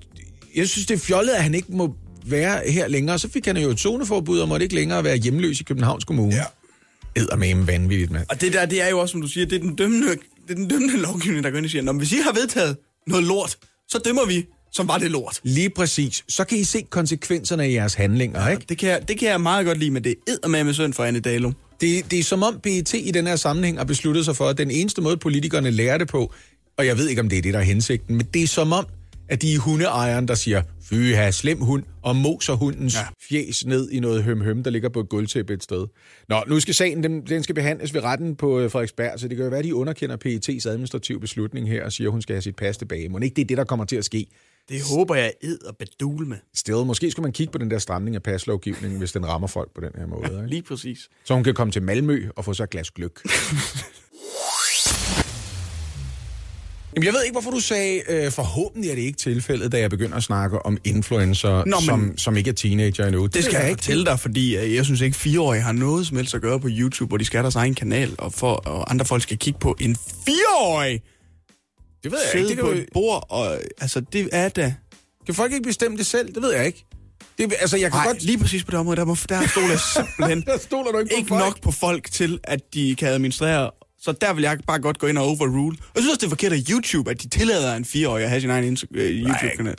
jeg synes, det er fjollet, at han ikke må være her længere. Så fik han jo et zoneforbud og måtte ikke længere være hjemløs i Københavns Kommune. Ja. Eddermame vanvittigt, mand. Og det der, det er jo også, som du siger, det er den dømmende, det er den dømmende lovgivning, der går ind og siger, hvis I har vedtaget noget lort, så dømmer vi, som var det lort. Lige præcis. Så kan I se konsekvenserne af jeres handlinger, ikke? Det kan, jeg, det kan jeg meget godt lide, men det er med synd for Anne Dalum. Det, det er som om PET i den her sammenhæng har besluttet sig for, at den eneste måde, politikerne lærer det på, og jeg ved ikke, om det er det, der er hensigten, men det er som om, at de er hundeejeren, der siger, fy, ha, slem hund, og moser hundens ja. Fjes ned i noget høm-høm, der ligger på et gulvtæppe et sted. Nå, nu skal sagen, den, den skal behandles ved retten på øh, Frederiksberg, så det kan jo være, at de underkender PET's administrative beslutning her og siger, at hun skal have sit pas tilbage. Må ikke det er det, der kommer til at ske? Det håber jeg ed og bedul med. Still, måske skulle man kigge på den der stramning af paslovgivningen, hvis den rammer folk på den her måde. Ikke? Lige præcis. Så hun kan komme til Malmø og få sig et glas gløk. Jamen, jeg ved ikke, hvorfor du sagde, øh, forhåbentlig er det ikke tilfældet, da jeg begynder at snakke om influencer, Nå, men- som, som ikke er teenager endnu. Det skal jeg ikke fortælle dig, fordi øh, jeg synes ikke, fireårige har noget som helst at gøre på YouTube, hvor de skal have deres egen kanal, og, for, og andre folk skal kigge på en fireårig Det ved jeg sidde ikke. Det på kan, jo, et bord, og altså, det er da... kan folk ikke bestemme det selv? Det ved jeg ikke. Det, altså, jeg kan Nej, godt... lige præcis på det område, der, må, der stoler jeg simpelthen Der stoler du ikke på ikke folk. nok på folk til, at de kan administrere. Så der vil jeg bare godt gå ind og overrule. Og jeg synes også, det er forkert af YouTube, at de tillader en fireårig at have sin egen øh, YouTube-kanal.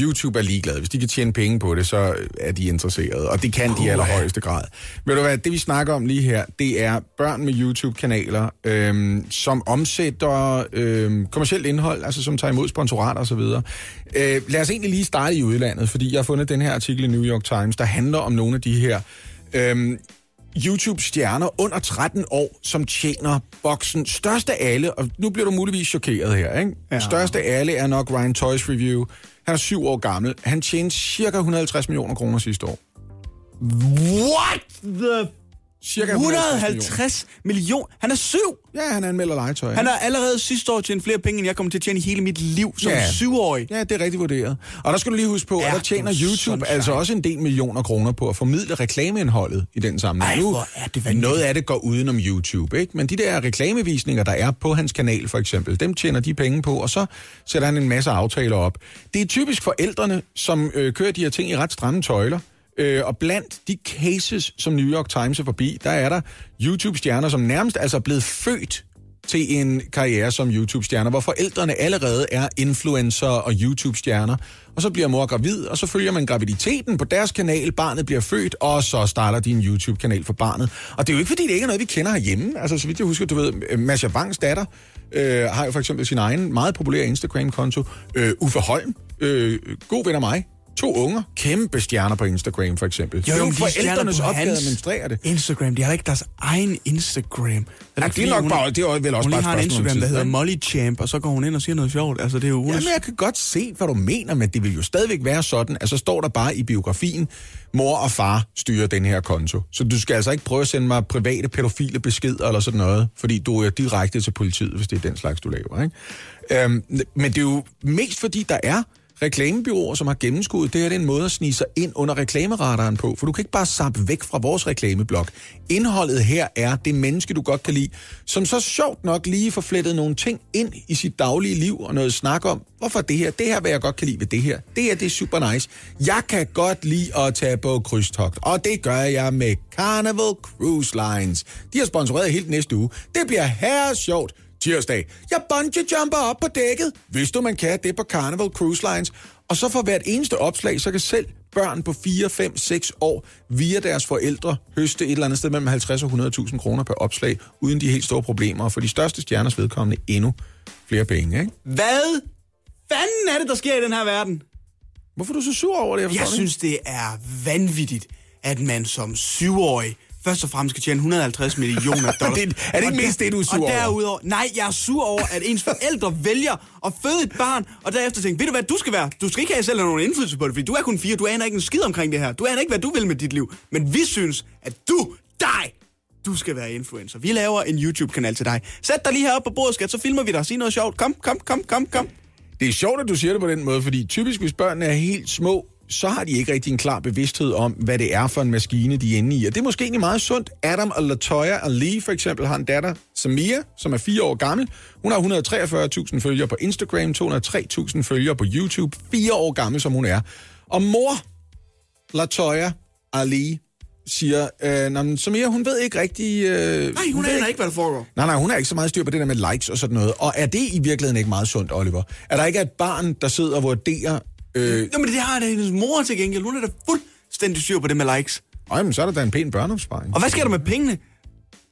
YouTube er ligeglade. Hvis de kan tjene penge på det, så er de interesserede. Og det kan de i allerhøjeste grad. Ved du hvad, det vi snakker om lige her, det er børn med YouTube-kanaler, øhm, som omsætter øhm, kommersielt indhold, altså som tager imod sponsorater osv. Øh, lad os egentlig lige starte i udlandet, fordi jeg har fundet den her artikel i New York Times, der handler om nogle af de her... Øhm, YouTube-stjerner under 13 år, som tjener boksen. Største alle, og nu bliver du muligvis chokeret her, ikke? Ja. Største alle er nok Ryan Toys Review. Han er syv år gammel. Han tjente cirka 150 millioner kroner sidste år. What the... Cirka 150 150 millioner. Han er syv. Ja, han anmelder legetøj. Han har allerede sidste år tjent flere penge, end jeg kommer til at tjene hele mit liv som Ja. syvårig. Ja, det er rigtigt vurderet. Og der skal du lige huske på, Er at der tjener YouTube altså også en del millioner kroner på at formidle reklameindholdet i den sammenhæng. Ej, hvor er det vanvittigt. Noget af det går udenom YouTube, ikke? Men de der reklamevisninger, der er på hans kanal for eksempel, dem tjener de penge på, og så sætter han en masse aftaler op. Det er typisk forældrene, som øh, kører de her ting i ret stramme tøjler. Øh, og blandt de cases, som New York Times er forbi, der er der YouTube-stjerner, som nærmest altså er blevet født til en karriere som YouTube-stjerner, hvor forældrene allerede er influencer og YouTube-stjerner. Og så bliver mor gravid, og så følger man graviditeten på deres kanal, barnet bliver født, og så starter din YouTube-kanal for barnet. Og det er jo ikke, fordi det ikke er noget, vi kender herhjemme. Altså, så vidt jeg husker, du ved, Masha Bangs datter øh, har jo for eksempel sin egen meget populære Instagram-konto. Øh, Uffe Holm, øh, god ven af mig, to unger, kæmpe stjerner på Instagram for eksempel. det jo men de er forældrenes opgave at administrere det. Instagram, de har ikke deres egen Instagram. Ja, ikke det er nok hun- bare, det er vel også Hun bare et har en Instagram, der hedder? Molly Champ, og så går hun ind og siger noget sjovt. Altså, det er jo... Jamen, jeg kan godt se, hvad du mener, men det vil jo stadigvæk være sådan, at så står der bare i biografien, mor og far styrer den her konto. Så du skal altså ikke prøve at sende mig private pædofile beskeder eller sådan noget, fordi du er direkte til politiet, hvis det er den slags, du laver. Ikke? Øhm, men det er jo mest fordi, der er reklamebyråer, som har gennemskuddet. Det her det er en måde at snige sig ind under reklameradaren på, for du kan ikke bare sappe væk fra vores reklameblok. Indholdet her er det menneske, du godt kan lide, som så sjovt nok lige får flettet nogle ting ind i sit daglige liv og noget snak om, hvorfor det her, det her hvad jeg godt kan lide ved det her. Det her, det er super nice. Jeg kan godt lide at tage på krydstogt, og det gør jeg med Carnival Cruise Lines. De har sponsoreret helt næste uge. Det bliver her sjovt tirsdag. Jeg bungee jumper op på dækket. Hvis du man kan det på Carnival Cruise Lines. Og så for hvert eneste opslag, så kan selv børn på 4, 5, 6 år via deres forældre høste et eller andet sted mellem 50 og 100.000 kroner per opslag, uden de helt store problemer. Og for de største stjerners vedkommende endnu flere penge, ikke? Hvad fanden er det, der sker i den her verden? Hvorfor er du så sur over det? Jeg forstår det synes, det er vanvittigt, at man som syvårig først og fremmest skal tjene 150 millioner dollars. Det- er det ikke mest det, du er sur Og over? derudover, nej, jeg er sur over, at ens forældre vælger at føde et barn, og derefter tænker, ved du hvad du skal være? Du skal ikke have selv nogen indflydelse på det, fordi du er kun fire, du aner ikke en skid omkring det her. Du aner ikke, hvad du vil med dit liv. Men vi synes, at du, dig, du skal være influencer. Vi laver en YouTube-kanal til dig. Sæt dig lige heroppe på bordet, skat, så filmer vi dig. Sig noget sjovt. Kom, kom, kom, kom, kom. Det er sjovt, at du siger det på den måde, fordi typisk, hvis børnene er helt små, så har de ikke rigtig en klar bevidsthed om, hvad det er for en maskine, de er inde i. Og det er måske egentlig meget sundt. Adam og Latoya Ali for eksempel har en datter, Samia, som er fire år gammel. Hun har 143.000 følgere på Instagram, 203.000 følgere på YouTube. Fire år gammel, som hun er. Og mor, Latoya Ali, siger, øh, "Nå, men Samia, hun ved ikke rigtig... Øh, Nej, hun ved aner ikke, hvad der foregår. Nej, nej, hun har ikke så meget styr på det der med likes og sådan noget. Og er det i virkeligheden ikke meget sundt, Oliver? Er der ikke et barn, der sidder og vurderer... Øh, Jo, men det har da hendes mor til gengæld. Hun er da fuldstændig styr på det med likes. øj, men så er der da en pæn børneopsparing. Og hvad sker der med pengene?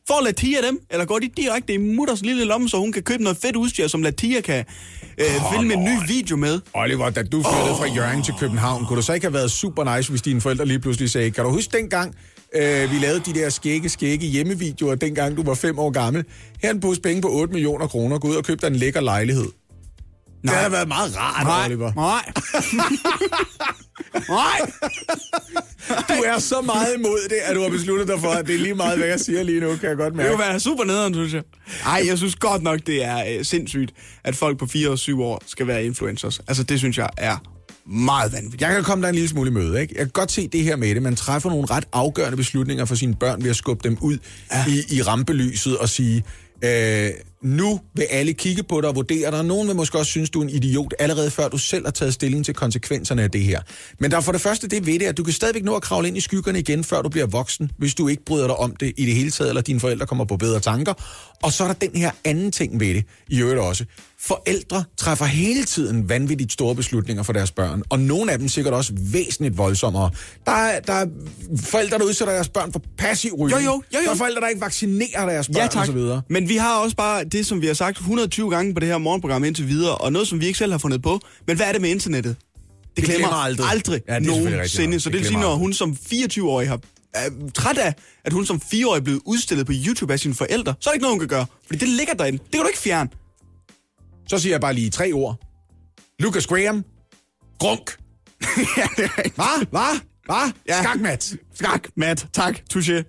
Får Latia dem, eller går de direkte i mutters lille lomme, så hun kan købe noget fedt udstyr, som Latia kan øh, filme en ny video med? Oliver, da du flyttede oh. fra Jørgen til København, kunne du så ikke have været super nice, hvis dine forældre lige pludselig sagde, kan du huske dengang, øh, vi lavede de der skægge, skægge hjemmevideoer, dengang du var fem år gammel? Her er en pose penge på 8 millioner kroner. Gå ud og køb dig en lækker lejlighed. Det har været meget rart, Nej, Oliver. nej. nej. Du er så meget imod det, at du har besluttet dig for, at det er lige meget, hvad jeg siger lige nu, kan jeg godt Det mærke. kunne være super nederen, synes jeg. Ej, jeg synes godt nok, det er øh, sindssygt, at folk på 4 og 7 år skal være influencers. Altså, det synes jeg er meget vanvittigt. Jeg kan komme dig en lille smule i møde, ikke? Jeg kan godt se det her med det. Man træffer nogle ret afgørende beslutninger for sine børn ved at skubbe dem ud ja. i, i rampelyset og sige, øh, nu vil alle kigge på dig og vurdere dig. Nogen vil måske også synes, du er en idiot, allerede før du selv har taget stilling til konsekvenserne af det her. Men der er for det første det ved det, at du kan stadigvæk nå at kravle ind i skyggerne igen, før du bliver voksen, hvis du ikke bryder dig om det i det hele taget, eller dine forældre kommer på bedre tanker. Og så er der den her anden ting ved det, i øvrigt også. Forældre træffer hele tiden vanvittigt store beslutninger for deres børn, og nogle af dem sikkert også væsentligt voldsommere. Der er, der er forældre, der udsætter deres børn for passiv rygning. Jo, jo, jo, jo. Der er forældre, der ikke vaccinerer deres børn Ja, og tak. så videre. Men vi har også bare det, som vi har sagt 120 gange på det her morgenprogram indtil videre, og noget, som vi ikke selv har fundet på. Men hvad er det med internettet? Det, glemmer aldrig. aldrig Ja, det nogensinde. Så Det det vil sige, glemmer når hun som 24-årig har er træt af, at hun som 4-årig er blevet udstillet på YouTube af sine forældre, så er det ikke noget, hun kan gøre. Fordi det ligger derinde. Det kan du ikke fjerne. Så siger jeg bare lige tre ord. Lucas Graham. Grunk. Hvad? Hvad? Hvad? Ja. Skakmat. Skak, Matt. Tak. Touché.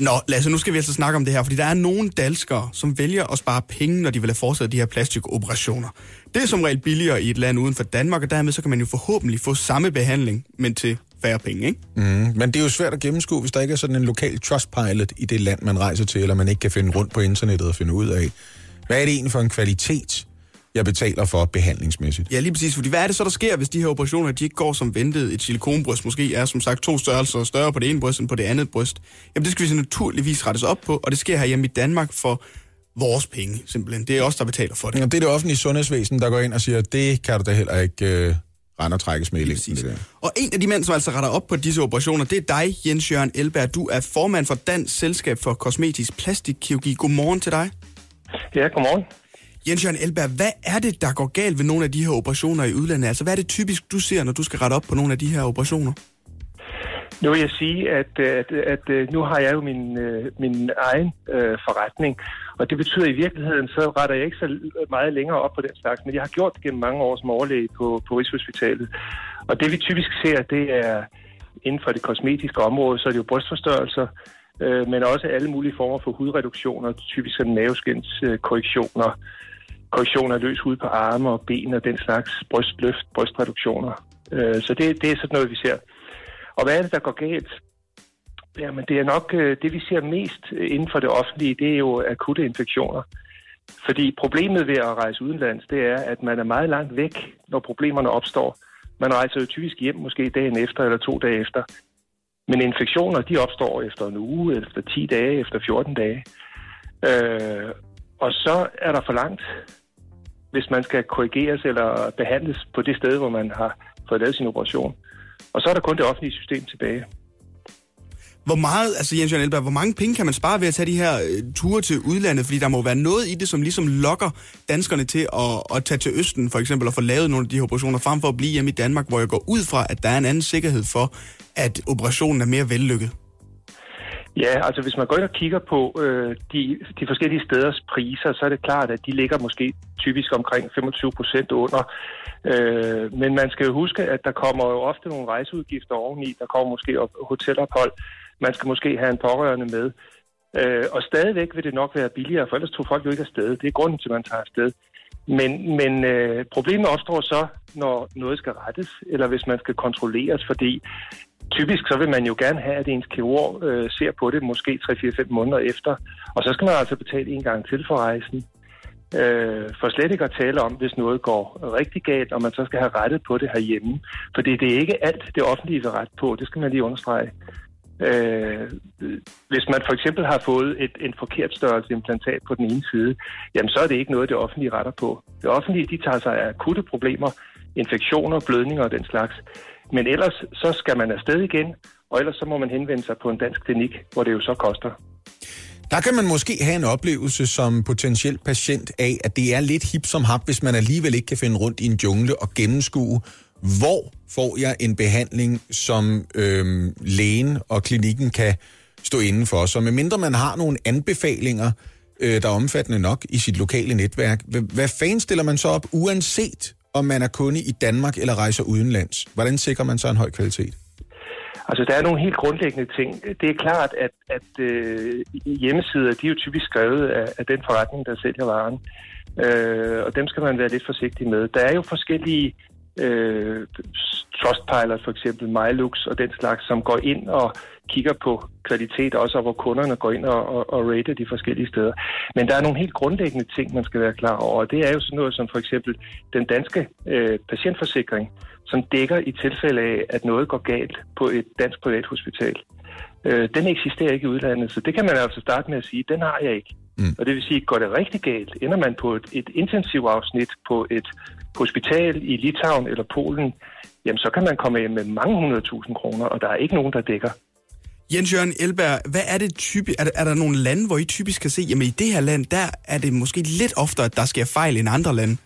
Nå, Lasse, nu skal vi altså snakke om det her, fordi der er nogle danskere, som vælger at spare penge, når de vil have foretaget de her plastikoperationer. Det er som regel billigere i et land uden for Danmark, og dermed så kan man jo forhåbentlig få samme behandling, men til færre penge, ikke? Mm, men det er jo svært at gennemskue, hvis der ikke er sådan en lokal trustpilot i det land, man rejser til, eller man ikke kan finde rundt på internettet og finde ud af, hvad er det egentlig for en kvalitet, jeg betaler for behandlingsmæssigt. Ja, lige præcis, fordi hvad er det så, der sker, hvis de her operationer, de ikke går som ventet? Et silikonbryst måske er som sagt to størrelser større på det ene bryst end på det andet bryst. Jamen det skal vi så naturligvis rettes op på, og det sker her hjemme i Danmark for vores penge, simpelthen. Det er os, der betaler for det. Og det er det offentlige sundhedsvæsen, der går ind og siger, det kan du da heller ikke øh, rende og trækkes med i. Og en af de mænd, som altså retter op på disse operationer, det er dig, Jens Jørgen Elberg. Du er formand for Dansk Selskab for Kosmetisk Plastikkirurgi. Godmorgen til dig. Ja, godmorgen. Jens Jørgen Elberg, hvad er det, der går galt ved nogle af de her operationer i udlandet? Altså, hvad er det typisk, du ser, når du skal rette op på nogle af de her operationer? Nu vil jeg sige, at, at, at, at nu har jeg jo min, øh, min egen øh, forretning, og det betyder i virkeligheden, så retter jeg ikke så meget længere op på den slags, men jeg har gjort det gennem mange år som overlæge på, på Rigshospitalet. Og det vi typisk ser, det er inden for det kosmetiske område, så er det jo brystforstørrelser, øh, men også alle mulige former for hudreduktioner, typisk sådan korrektioner, korrektioner af løs hud på arme og ben og den slags brystløft, brystreduktioner. Øh, så det, det er sådan noget, vi ser. Og hvad er det, der går galt? Jamen, det er nok øh, det, vi ser mest øh, inden for det offentlige, det er jo akutte infektioner. Fordi problemet ved at rejse udenlands, det er, at man er meget langt væk, når problemerne opstår. Man rejser jo typisk hjem måske dagen efter eller to dage efter. Men infektioner, de opstår efter en uge, efter 10 dage, efter 14 dage. Øh, og så er der for langt, hvis man skal korrigeres eller behandles på det sted, hvor man har fået lavet sin operation. Og så er der kun det offentlige system tilbage. Hvor meget, altså Jens Jørgen Elberg, hvor mange penge kan man spare ved at tage de her øh, ture til udlandet? Fordi der må være noget i det, som ligesom lokker danskerne til at, at tage til Østen, for eksempel, og få lavet nogle af de her operationer, frem for at blive hjemme i Danmark, hvor jeg går ud fra, at der er en anden sikkerhed for, at operationen er mere vellykket. Ja, altså hvis man går ind og kigger på øh, de, de forskellige steders priser, så er det klart, at de ligger måske typisk omkring 25 procent under. Øh, men man skal jo huske, at der kommer jo ofte nogle rejseudgifter oveni. Der kommer måske op, hotelophold. Man skal måske have en pårørende med. Øh, og stadigvæk vil det nok være billigere, for ellers tror folk jo ikke afsted. Det er grunden til, at man tager afsted. Men, men øh, problemet opstår så, når noget skal rettes, eller hvis man skal kontrolleres, fordi typisk så vil man jo gerne have, at ens kirurg øh, ser på det måske 3-4-5 måneder efter, og så skal man altså betale en gang til for rejsen. Øh, for slet ikke at tale om, hvis noget går rigtig galt, og man så skal have rettet på det herhjemme. Fordi det er ikke alt, det offentlige vil rette på, det skal man lige understrege. Øh, hvis man for eksempel har fået et, en forkert størrelse implantat på den ene side, jamen så er det ikke noget, det offentlige retter på. Det offentlige, de tager sig af akutte problemer, infektioner, blødninger og den slags. Men ellers så skal man afsted igen, og ellers så må man henvende sig på en dansk klinik, hvor det jo så koster. Der kan man måske have en oplevelse som potentiel patient af, at det er lidt hip som hap, hvis man alligevel ikke kan finde rundt i en jungle og gennemskue, hvor får jeg en behandling, som øhm, lægen og klinikken kan stå inden for. Så medmindre man har nogle anbefalinger, øh, der er omfattende nok i sit lokale netværk. Hvad fanden stiller man så op, uanset om man er kunde i Danmark eller rejser udenlands? Hvordan sikrer man så en høj kvalitet? Altså, der er nogle helt grundlæggende ting. Det er klart, at, at øh, hjemmesider, de er jo typisk skrevet af, af den forretning, der sælger varen. Øh, og dem skal man være lidt forsigtig med. Der er jo forskellige øh, Trustpilot, for eksempel MyLux og den slags, som går ind og kigger på kvalitet, også og hvor kunderne går ind og, og, og rater de forskellige steder. Men der er nogle helt grundlæggende ting, man skal være klar over, og det er jo sådan noget som for eksempel den danske øh, patientforsikring, som dækker i tilfælde af, at noget går galt på et dansk privathospital. Øh, den eksisterer ikke i udlandet, så det kan man altså starte med at sige, den har jeg ikke. Mm. Og det vil sige, går det rigtig galt, ender man på et, et intensivafsnit på et hospital i Litauen eller Polen, jamen så kan man komme hjem med mange hundredtusind kroner, og der er ikke nogen, der dækker. Jens Jørgen Elberg, hvad er det typisk? Er, der- er der nogle lande, hvor I typisk kan se, jamen i det her land, der er det måske lidt oftere, at der sker fejl end andre lande?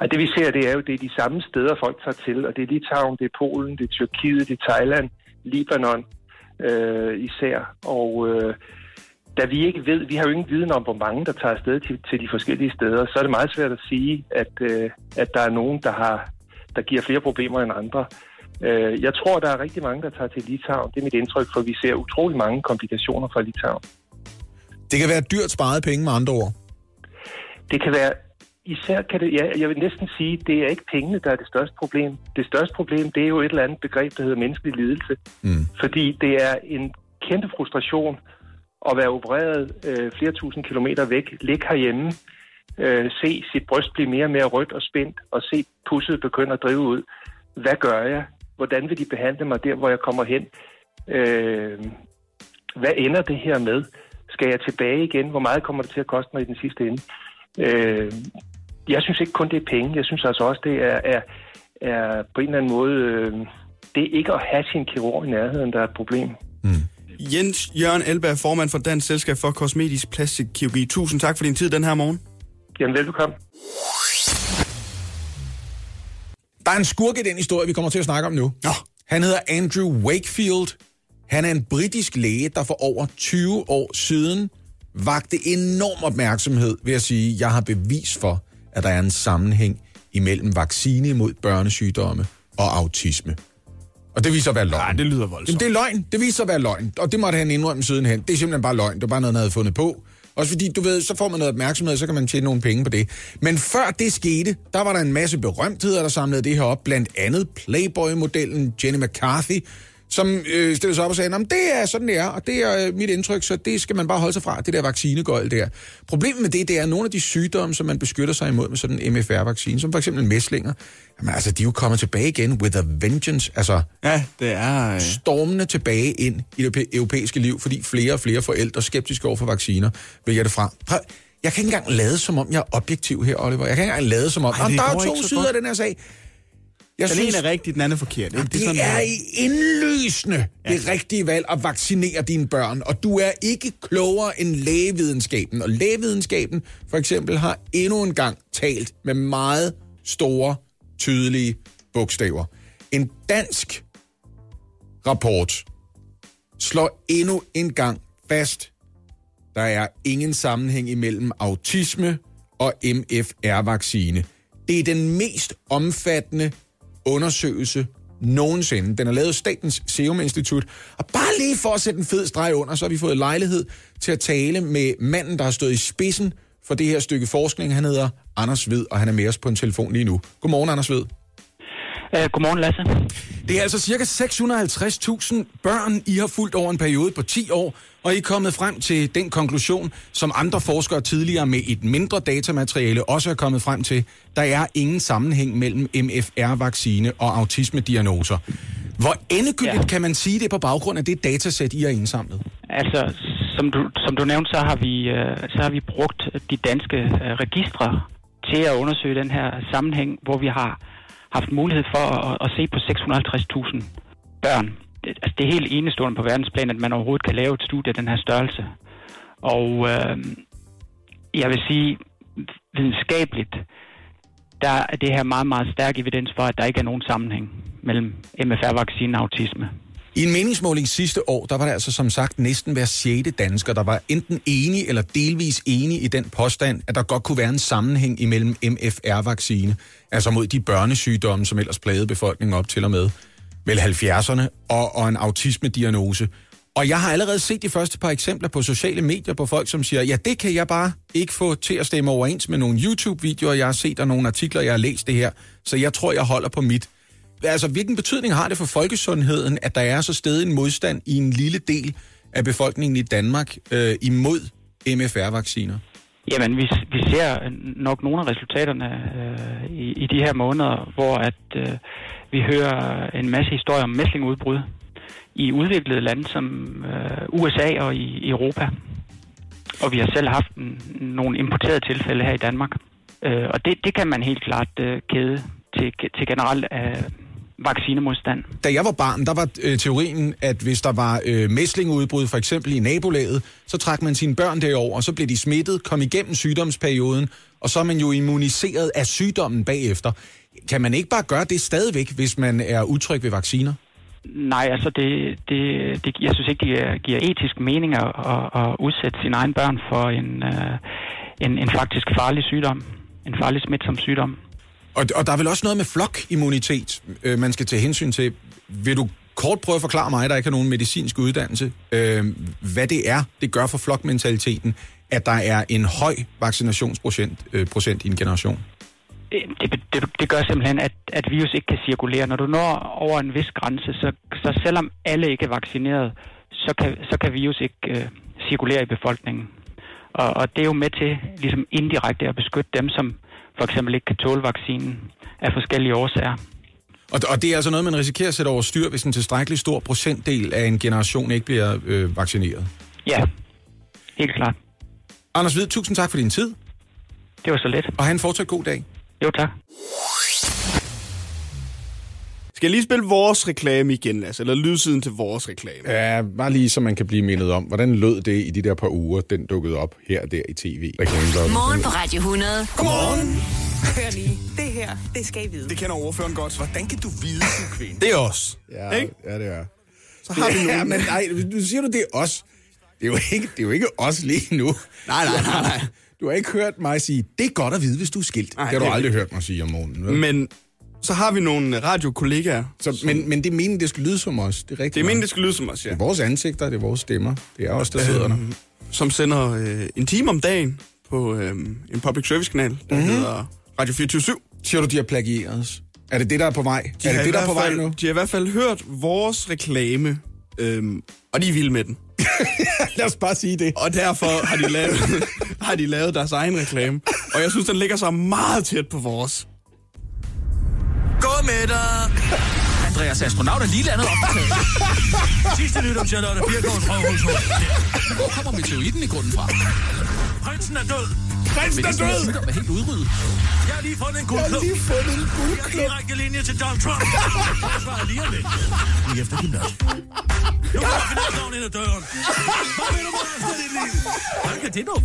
Og det vi ser, det er jo, det er de samme steder, folk tager til, og det er Litauen, det er Polen, det er Tyrkiet, det er Thailand, Libanon øh, især. Og øh, da vi ikke ved, vi har jo ingen viden om, hvor mange der tager afsted til, til de forskellige steder, så er det meget svært at sige, at, øh, at der er nogen, der, har, der giver flere problemer end andre. Øh, jeg tror, der er rigtig mange, der tager til Litauen. Det er mit indtryk, for vi ser utrolig mange komplikationer fra Litauen. Det kan være dyrt sparet penge med andre ord. Det kan være, især kan det, ja, jeg vil næsten sige, det er ikke pengene, der er det største problem. Det største problem, det er jo et eller andet begreb, der hedder menneskelig lidelse. Mm. Fordi det er en kæmpe frustration at være opereret øh, flere tusind kilometer væk, ligge herhjemme, øh, se sit bryst blive mere og mere rødt og spændt, og se pusset begynde at drive ud. Hvad gør jeg? Hvordan vil de behandle mig der, hvor jeg kommer hen? Øh, hvad ender det her med? Skal jeg tilbage igen? Hvor meget kommer det til at koste mig i den sidste ende? Øh, jeg synes ikke kun det er penge. Jeg synes altså også, det er, er, er på en eller anden måde... Øh, det er ikke at have sin kirurg i nærheden, der er et problem. Jens Jørgen Elberg, formand for Dansk Selskab for Kosmetisk Plastikkirurgi. Tusind tak for din tid den her morgen. Jamen, velbekomme. Der er en skurk i den historie, vi kommer til at snakke om nu. Nå. Han hedder Andrew Wakefield. Han er en britisk læge, der for over 20 år siden vagte enorm opmærksomhed ved at sige, jeg har bevis for, at der er en sammenhæng imellem vaccine mod børnesygdomme og autisme. Og det viser at være løgn. Ja, det lyder voldsomt. Jamen, det er løgn. Det viser at være løgn. Og det måtte han indrømme sidenhen. Det er simpelthen bare løgn. Det er bare noget, han havde fundet på. Også fordi, du ved, så får man noget opmærksomhed, så kan man tjene nogle penge på det. Men før det skete, der var der en masse berømtheder, der samlede det her op. Blandt andet Playboy-modellen Jenny McCarthy, som øh, stillede sig op og sagde, at det er sådan, det er, og det er øh, mit indtryk, så det skal man bare holde sig fra, det der vaccinegøjl der. Problemet med det, det er nogle af de sygdomme, som man beskytter sig imod med sådan en MFR-vaccine, som for eksempel mæslinger. Jamen altså, de er jo kommet tilbage igen with a vengeance. Altså, Ja, det er... Øh... stormende tilbage ind i det europæ- europæiske liv, fordi flere og flere forældre skeptiske over for vacciner, vælger det fra. Prøv, jeg kan ikke engang lade som om, jeg er objektiv her, Oliver. Jeg kan ikke engang lade som om, Ej, der er to sider af den her sag. Jeg Den ene er rigtig, den anden er forkert. Ikke? det, sådan, det er det i indlysende ja. det rigtige valg at vaccinere dine børn, og du er ikke klogere end lægevidenskaben. Og lægevidenskaben for eksempel har endnu en gang talt med meget store, tydelige bogstaver. En dansk rapport slår endnu en gang fast, der er ingen sammenhæng imellem autisme og MFR-vaccine. Det er den mest omfattende undersøgelse nogensinde. Den er lavet af Statens Serum Institut. Og bare lige for at sætte en fed streg under, så har vi fået lejlighed til at tale med manden, der har stået i spidsen for det her stykke forskning. Han hedder Anders Ved, og han er med os på en telefon lige nu. Godmorgen, Anders Ved. Uh, godmorgen, Lasse. Det er altså cirka 650.000 børn, I har fulgt over en periode på 10 år, og I er kommet frem til den konklusion, som andre forskere tidligere med et mindre datamateriale også er kommet frem til. Der er ingen sammenhæng mellem MFR-vaccine og autismediagnoser. Hvor endegyldigt ja. kan man sige det på baggrund af det datasæt, I har indsamlet? Altså, som du, som du nævnte, så har, vi, uh, så har vi brugt de danske uh, registre til at undersøge den her sammenhæng, hvor vi har haft mulighed for at, at se på 650.000 børn. Det, altså, det er helt enestående på verdensplan, at man overhovedet kan lave et studie af den her størrelse. Og øh, jeg vil sige, videnskabeligt, der er det her meget, meget stærk evidens for, at der ikke er nogen sammenhæng mellem MFR-vaccine og autisme. I en meningsmåling sidste år, der var der altså som sagt næsten hver sjette dansker, der var enten enig eller delvis enig i den påstand, at der godt kunne være en sammenhæng imellem MFR-vaccine, altså mod de børnesygdomme, som ellers plagede befolkningen op til og med vel 70'erne, og, og en autisme-diagnose. Og jeg har allerede set de første par eksempler på sociale medier på folk, som siger, ja, det kan jeg bare ikke få til at stemme overens med nogle YouTube-videoer, jeg har set, og nogle artikler, jeg har læst det her, så jeg tror, jeg holder på mit. Altså, hvilken betydning har det for folkesundheden, at der er så stedet en modstand i en lille del af befolkningen i Danmark øh, imod MFR-vacciner? Jamen, vi, vi ser nok nogle af resultaterne øh, i, i de her måneder, hvor at øh, vi hører en masse historier om mæslingudbrud i udviklede lande som øh, USA og i Europa. Og vi har selv haft en, nogle importerede tilfælde her i Danmark. Øh, og det, det kan man helt klart øh, kæde til, til generelt øh, vaccinemodstand. Da jeg var barn, der var øh, teorien, at hvis der var øh, mæslingudbrud, for eksempel i nabolaget, så trak man sine børn derover, og så blev de smittet, kom igennem sygdomsperioden, og så er man jo immuniseret af sygdommen bagefter. Kan man ikke bare gøre det stadigvæk, hvis man er utryg ved vacciner? Nej, altså det, det, det, jeg synes ikke, det giver, giver etisk mening at, at, at udsætte sine egne børn for en, uh, en, en faktisk farlig sygdom. En farlig smitsom sygdom. Og, og der er vel også noget med flokimmunitet, øh, man skal tage hensyn til. Vil du kort prøve at forklare mig, der ikke har nogen medicinsk uddannelse, øh, hvad det er, det gør for flokmentaliteten, at der er en høj vaccinationsprocent øh, procent i en generation? Det, det, det gør simpelthen, at, at virus ikke kan cirkulere. Når du når over en vis grænse, så, så selvom alle ikke er vaccineret, så kan, så kan virus ikke øh, cirkulere i befolkningen. Og, og det er jo med til ligesom indirekte at beskytte dem, som for eksempel ikke kan tåle vaccinen af forskellige årsager. Og, og det er altså noget, man risikerer at sætte over styr, hvis en tilstrækkelig stor procentdel af en generation ikke bliver øh, vaccineret? Ja, helt klart. Anders Hvid, tusind tak for din tid. Det var så let. Og have en fortsat god dag. Jo, tak. Skal jeg lige spille vores reklame igen, Lasse? Eller lydsiden til vores reklame? Ja, bare lige så man kan blive mindet om, hvordan lød det i de der par uger, den dukkede op her og der i tv. Morgen på Radio 100. Godmorgen. Hør lige. Det her, det skal I vide. Det kender ordføreren godt. Hvordan kan du vide, du kvinde? Det er os. Ja, Ikke? ja, det er. Så har vi Ja, nogen. men nej, nu siger du, det er os. Det er jo ikke, det er jo ikke os lige nu. Nej, nej, nej, nej. Du har ikke hørt mig sige, det er godt at vide, hvis du er skilt. Nej, det har du det aldrig hørt mig sige om morgenen. vel? Men så har vi nogle radiokollegaer. Så, men, men det er meningen, det skal lyde som os. Det er rigtigt. Det er meningen, det skal lyde som os, ja. Det er vores ansigter, det er vores stemmer. Det er os, der sidder der. Som sender øh, en time om dagen på øh, en public service kanal, der mm-hmm. hedder Radio 24 Siger du, de har plagieret os? Er det det, der er på vej? De er det det, der er på vej nu? De har i hvert fald hørt vores reklame, øhm, og de er vilde med den. Lad os bare sige det. Og derfor har de, lavet, har de lavet deres egen reklame. Og jeg synes, den ligger så meget tæt på vores. Med dig! Andreas astronaut er lige landet op. Sidste nyt om Charlotte Birgårds røvhulshul. Hvor kommer meteoritten i grunden fra? Prinsen er død. Prinsen er død! Sygdom er helt udryddet. Jeg har lige fundet en Jeg har guldklub. lige fundet en Jeg har guldklub. direkte linje til Donald Trump. Jeg svarer lige om lidt. Lige efter gymnasiet. Nu kommer finansloven ind ad døren. Hvad vil du med resten af dit liv? Hvordan kan det nå?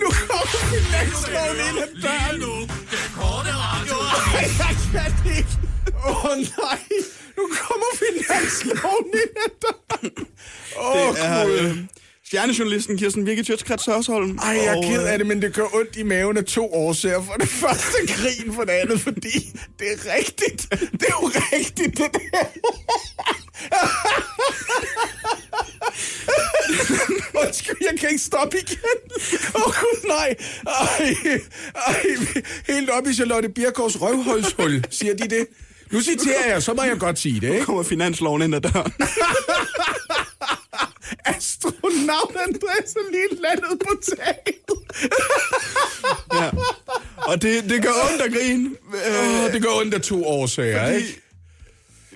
Nu kommer finansloven ind ad døren. Lige nu, den korte radio. Ej, jeg kan det ikke. Åh oh, nej, nu kommer finansloven ind ad døren. Åh, oh, Det er øh, stjernejournalisten Kirsten Birgit Tjøtskrets Hørsholm. Ej, jeg er ked øh, af det, men det gør ondt i maven af to årsager. For det første grin, for det andet, fordi det er rigtigt. Det er jo rigtigt, det der. Undskyld, jeg kan ikke stoppe igen. Åh, oh, gud, nej. Ej, ej, helt op i Charlotte Birkårs røvhulshul, siger de det. Nu citerer jeg, så må jeg godt sige det, Nu ikke? kommer finansloven ind ad døren. Astronaut Andreas er lige landet på taget. ja. Og det, det gør ondt at grine. Åh, det gør ondt af to årsager, Fordi- ikke?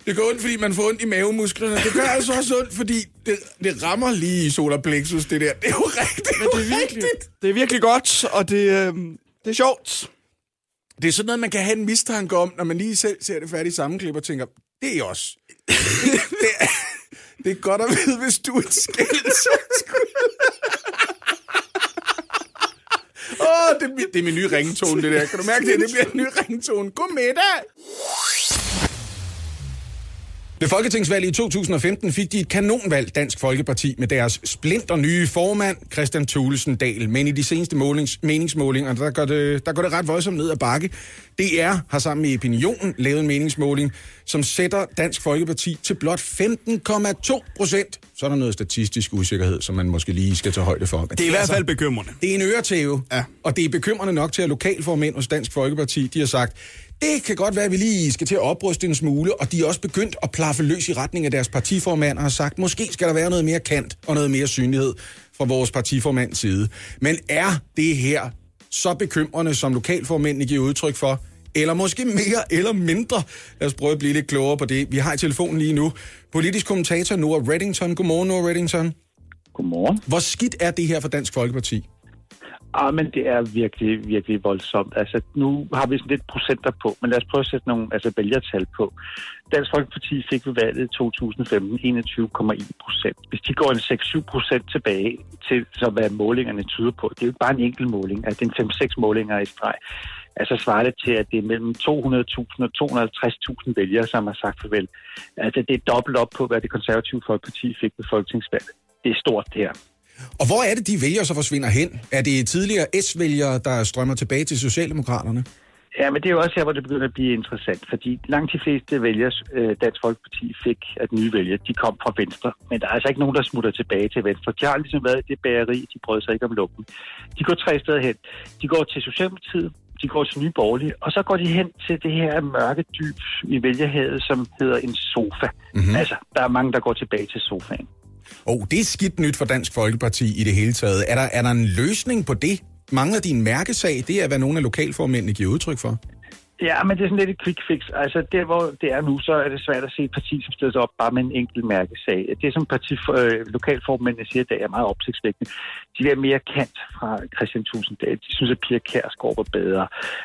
Det gør ondt, fordi man får ondt i mavemusklerne. Det gør altså også ondt, fordi det, det rammer lige i solar plexus, det der. Det er jo rigtigt. Det er, det er virkelig, rigtigt. det er virkelig godt, og det, øh, det er sjovt. Det er sådan noget, man kan have en mistanke om, når man lige selv ser det færdige sammenklip og tænker, det er os. det, er, det er godt at vide, hvis du er et skilt. Åh, oh, det, det er min nye ringetone, det der. Kan du mærke det? Det bliver en ny ringetone. God middag! Ved Folketingsvalget i 2015 fik de et kanonvalg Dansk Folkeparti med deres splinter nye formand, Christian Thulesen Dahl. Men i de seneste målings, meningsmålinger, der går, det, der går det ret voldsomt ned ad bakke. DR har sammen med Opinionen lavet en meningsmåling, som sætter Dansk Folkeparti til blot 15,2 procent. Så er der noget statistisk usikkerhed, som man måske lige skal tage højde for. Men Det er i hvert fald bekymrende. Det er en øretæve, Ja. og det er bekymrende nok til, at lokalformænd hos Dansk Folkeparti, de har sagt, det kan godt være, at vi lige skal til at opruste en smule, og de er også begyndt at plaffe løs i retning af deres partiformand og har sagt, måske skal der være noget mere kant og noget mere synlighed fra vores partiformands side. Men er det her så bekymrende, som lokalformændene giver udtryk for, eller måske mere eller mindre. Lad os prøve at blive lidt klogere på det. Vi har i telefonen lige nu politisk kommentator Noah Reddington. Godmorgen, Noah Reddington. Godmorgen. Hvor skidt er det her for Dansk Folkeparti? Ah, men det er virkelig, virkelig voldsomt. Altså, nu har vi sådan lidt procenter på, men lad os prøve at sætte nogle altså, vælgertal på. Dansk Folkeparti fik ved valget i 2015 21,1 procent. Hvis de går en 6-7 procent tilbage til, så hvad målingerne tyder på, det er jo ikke bare en enkelt måling, altså det er en 5-6 målinger i streg, altså svarer det til, at det er mellem 200.000 og 250.000 vælgere, som har sagt farvel. Altså, det er dobbelt op på, hvad det konservative Folkeparti fik ved folketingsvalget. Det er stort, det her. Og hvor er det, de vælgere så forsvinder hen? Er det tidligere S-vælgere, der strømmer tilbage til Socialdemokraterne? Ja, men det er jo også her, hvor det begynder at blive interessant, fordi langt de fleste vælgere, øh, Dansk Folkeparti fik at nye vælgere, de kom fra Venstre. Men der er altså ikke nogen, der smutter tilbage til Venstre. De har ligesom været i det bageri, de brød sig ikke om lukken. De går tre steder hen. De går til Socialdemokratiet, de går til Nye Borgerlige, og så går de hen til det her mørke dyb i vælgerhavet, som hedder en sofa. Mm-hmm. Altså, der er mange, der går tilbage til sofaen oh, det er skidt nyt for Dansk Folkeparti i det hele taget. Er der, er der en løsning på det? Mangler din mærkesag? Det er, hvad nogle af lokalformændene giver udtryk for. Ja, men det er sådan lidt et quick fix. Altså, der hvor det er nu, så er det svært at se et parti, som stiller sig op bare med en enkelt mærkesag. Det, som parti, øh, lokalformændene siger, der er meget opsigtsvækkende. De er mere kant fra Christian Tulsendal. De synes, at Pia Kærsgaard var bedre.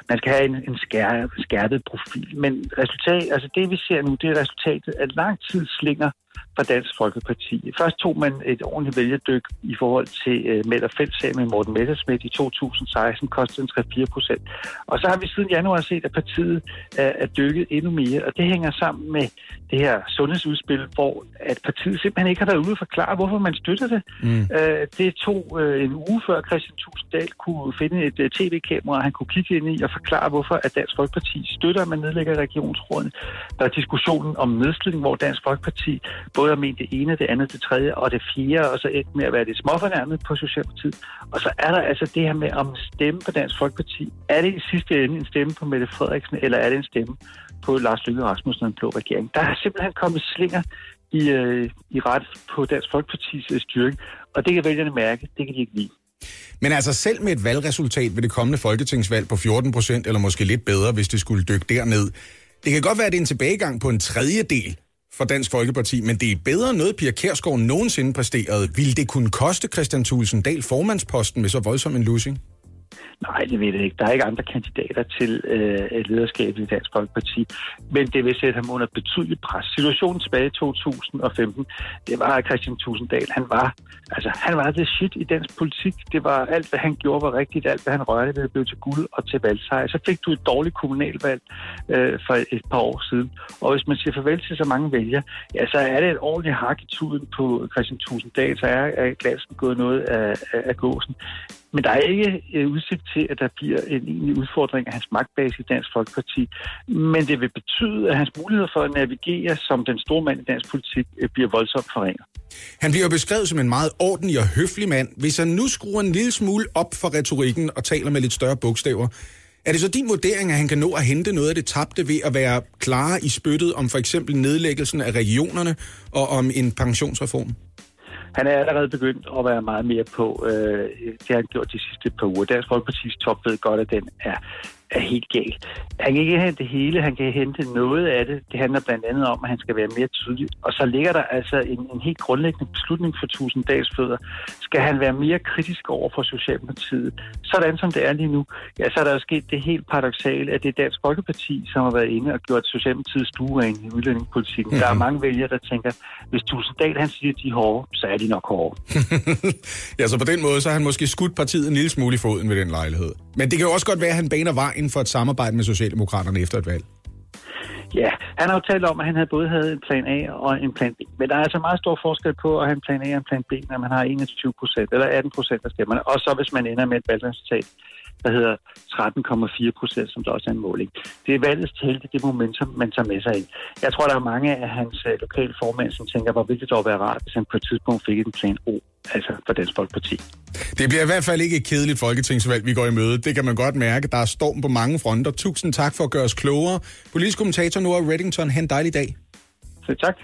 Man skal have en, en skær, skærpet profil. Men resultat, altså det, vi ser nu, det er resultatet af lang tid slinger fra Dansk Folkeparti. Først tog man et ordentligt vælgerdyk i forhold til Meld- og Fældsag med Morten Messersmith i 2016, kostede en 3-4 procent. Og så har vi siden januar set, at partiet er, er dykket endnu mere, og det hænger sammen med det her sundhedsudspil, hvor at partiet simpelthen ikke har været ude at forklare, hvorfor man støtter det. Mm. Uh, det tog uh, en uge før Christian Tulsendal kunne finde et uh, tv-kamera, han kunne kigge ind i og forklare, hvorfor at Dansk Folkeparti støtter, at man nedlægger regionsrådene. Der er diskussionen om nedslidning, hvor Dansk Folkeparti både har ment det ene, det andet, det tredje og det fjerde, og så ikke med at være det småfornærmet på Socialdemokratiet. Og så er der altså det her med om stemme på Dansk Folkeparti. Er det i sidste ende en stemme på Mette Frederiksen, eller er det en stemme på Lars Løkke Rasmussen og den blå regering? Der er simpelthen kommet slinger i, øh, i ret på Dansk Folkepartis styring, styrke, og det kan vælgerne mærke, det kan de ikke lide. Men altså selv med et valgresultat ved det kommende folketingsvalg på 14 procent, eller måske lidt bedre, hvis det skulle dykke derned. Det kan godt være, at det er en tilbagegang på en tredjedel for Dansk Folkeparti, men det er bedre end noget, Pia Kærsgaard nogensinde præsterede. Vil det kunne koste Christian Thulesen Dahl formandsposten med så voldsom en losing? Nej, det ved jeg ikke. Der er ikke andre kandidater til øh, lederskabet i Dansk Folkeparti, men det vil sætte ham under betydeligt pres. Situationen tilbage i 2015, det var, Christian Tusinddal, han var, altså, han var det shit i dansk politik. Det var alt, hvad han gjorde, var rigtigt. Alt, hvad han rørte ved, blev til guld og til valgsejr. Så fik du et dårligt kommunalvalg øh, for et par år siden. Og hvis man siger farvel til så mange vælgere, ja, så er det et ordentligt hak i tuden på Christian Tusinddal, så er, er glasen gået noget af, af, af gåsen. Men der er ikke øh, udsigt til, at der bliver en egentlig udfordring af hans magtbase i Dansk Folkeparti. Men det vil betyde, at hans muligheder for at navigere som den store mand i dansk politik øh, bliver voldsomt forringet. Han bliver beskrevet som en meget ordentlig og høflig mand. Hvis han nu skruer en lille smule op for retorikken og taler med lidt større bogstaver, er det så din vurdering, at han kan nå at hente noget af det tabte ved at være klar i spyttet om for eksempel nedlæggelsen af regionerne og om en pensionsreform? Han er allerede begyndt at være meget mere på, øh, det har han gjort de sidste par uger. Dansk Folkeparti's top ved godt, at den er, er helt gal. Han kan ikke hente det hele, han kan hente noget af det. Det handler blandt andet om, at han skal være mere tydelig. Og så ligger der altså en, en helt grundlæggende beslutning for Tusinddags fødder. Skal han være mere kritisk over for Socialdemokratiet? Sådan som det er lige nu, ja, så er der jo sket det helt paradoxale, at det er Dansk Folkeparti, som har været inde og gjort Socialdemokratiets stueren i udlændingepolitikken. Mm-hmm. Der er mange vælgere, der tænker, hvis Tusinddal han siger, at de er hårde, så er de nok hårde. ja, så på den måde, så har han måske skudt partiet en lille smule i foden ved den lejlighed. Men det kan jo også godt være, at han baner vejen for et samarbejde med Socialdemokraterne efter et valg. Ja, han har jo talt om, at han havde både havde en plan A og en plan B. Men der er altså meget stor forskel på at have en plan A og en plan B, når man har 21 procent eller 18 procent af stemmerne. Og så hvis man ender med et valgresultat, der hedder 13,4 procent, som der også er en måling. Det er valgets til, det er det momentum, man tager med sig ind. Jeg tror, der er mange af hans øh, lokale formænd, som tænker, hvor vigtigt det dog være rart, hvis han på et tidspunkt fik en plan O, altså for Dansk Folkeparti. Det bliver i hvert fald ikke et kedeligt folketingsvalg, vi går i møde. Det kan man godt mærke. Der er storm på mange fronter. Tusind tak for at gøre os klogere. Politisk kommentator Nora Reddington, have en dejlig dag. Så tak.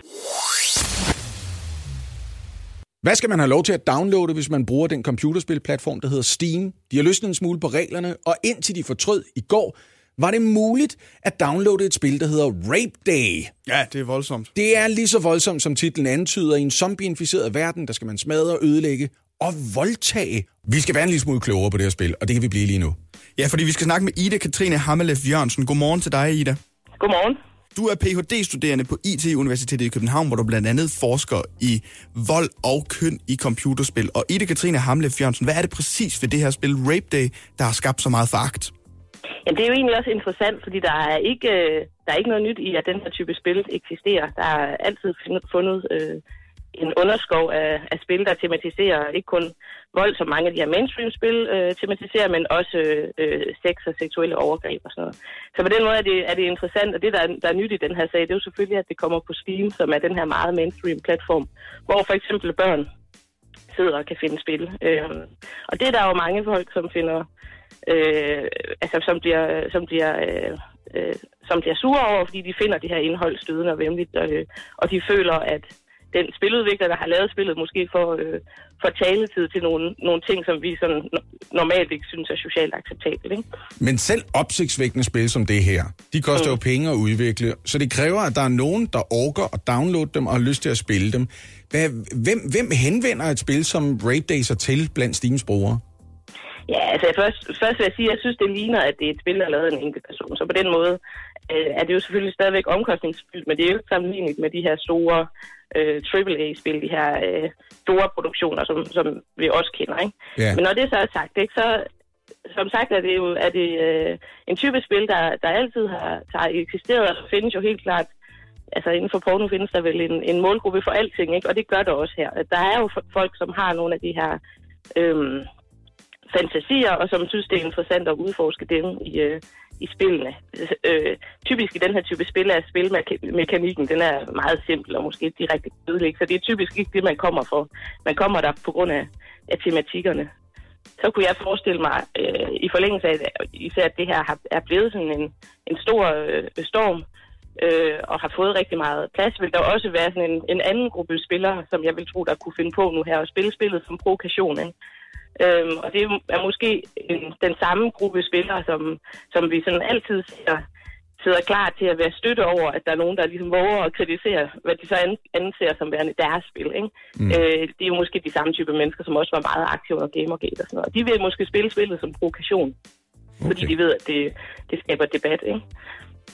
Hvad skal man have lov til at downloade, hvis man bruger den computerspilplatform, der hedder Steam? De har løsnet en smule på reglerne, og indtil de fortrød i går, var det muligt at downloade et spil, der hedder Rape Day. Ja, det er voldsomt. Det er lige så voldsomt, som titlen antyder. I en zombieinficeret verden, der skal man smadre, ødelægge og voldtage. Vi skal være en lille smule klogere på det her spil, og det kan vi blive lige nu. Ja, fordi vi skal snakke med Ida Katrine Hammelef Jørgensen. Godmorgen til dig, Ida. Godmorgen. Du er Ph.D.-studerende på IT-universitetet i København, hvor du blandt andet forsker i vold og køn i computerspil. Og Ida Katrine Hamle Fjørnsen, hvad er det præcis ved det her spil Rape Day, der har skabt så meget foragt? Jamen, det er jo egentlig også interessant, fordi der er ikke, øh, der er ikke noget nyt i, at den her type spil eksisterer. Der er altid fundet øh, en underskov af, af spil, der tematiserer ikke kun vold, som mange af de her mainstream-spil øh, tematiserer, men også øh, sex og seksuelle overgreb og sådan noget. Så på den måde er det, er det interessant, og det, der er, der er nyt i den her sag, det er jo selvfølgelig, at det kommer på Steam, som er den her meget mainstream-platform, hvor for eksempel børn sidder og kan finde spil. Øh, og det er der jo mange folk, som finder, øh, altså som bliver, som bliver øh, øh, som bliver sure over, fordi de finder det her indhold stødende og vemmeligt, og, øh, og de føler, at den spiludvikler, der har lavet spillet, måske får, øh, får taletid til nogle, nogle ting, som vi sådan normalt ikke synes er socialt acceptabelt. Ikke? Men selv opsigtsvækkende spil som det her, de koster mm. jo penge at udvikle, så det kræver, at der er nogen, der orker at downloade dem og har lyst til at spille dem. Hvad, hvem, hvem henvender et spil som Rape Day sig til blandt Steams brugere? Ja, altså først, først vil jeg sige, at jeg synes, det ligner, at det er et spil, der er lavet af en enkelt person. Så på den måde øh, er det jo selvfølgelig stadigvæk omkostningsfyldt, men det er jo ikke sammenlignet med de her store øh, AAA-spil, de her øh, store produktioner, som, som vi også kender. Ikke? Ja. Men når det så er sagt, ikke, så som sagt er det jo er det, øh, en type spil, der, der altid har, der har eksisteret, og der findes jo helt klart altså inden for porno findes der vel en, en målgruppe for alting, ikke? og det gør der også her. Der er jo folk, som har nogle af de her øhm, fantasier, og som synes, det er interessant at udforske dem i, øh, i spillene. Øh, typisk i den her type spil er spilmekanikken, den er meget simpel og måske direkte kedelig, så det er typisk ikke det, man kommer for. Man kommer der på grund af, af tematikkerne. Så kunne jeg forestille mig, øh, i forlængelse af især at det her har, er blevet sådan en, en stor øh, storm, øh, og har fået rigtig meget plads, vil der også være sådan en, en anden gruppe spillere, som jeg vil tro, der kunne finde på nu her, og spille spillet som provokation. Ikke? Øhm, og det er måske en, den samme gruppe spillere, som, som vi sådan altid ser, sidder klar til at være støtte over, at der er nogen, der ligesom våger at kritisere, hvad de så anser som værende deres spil. Ikke? Mm. Øh, det er jo måske de samme type mennesker, som også var meget aktive og Gamergate og sådan noget. De vil måske spille spillet som provokation, okay. fordi de ved, at det, det skaber debat. Ikke?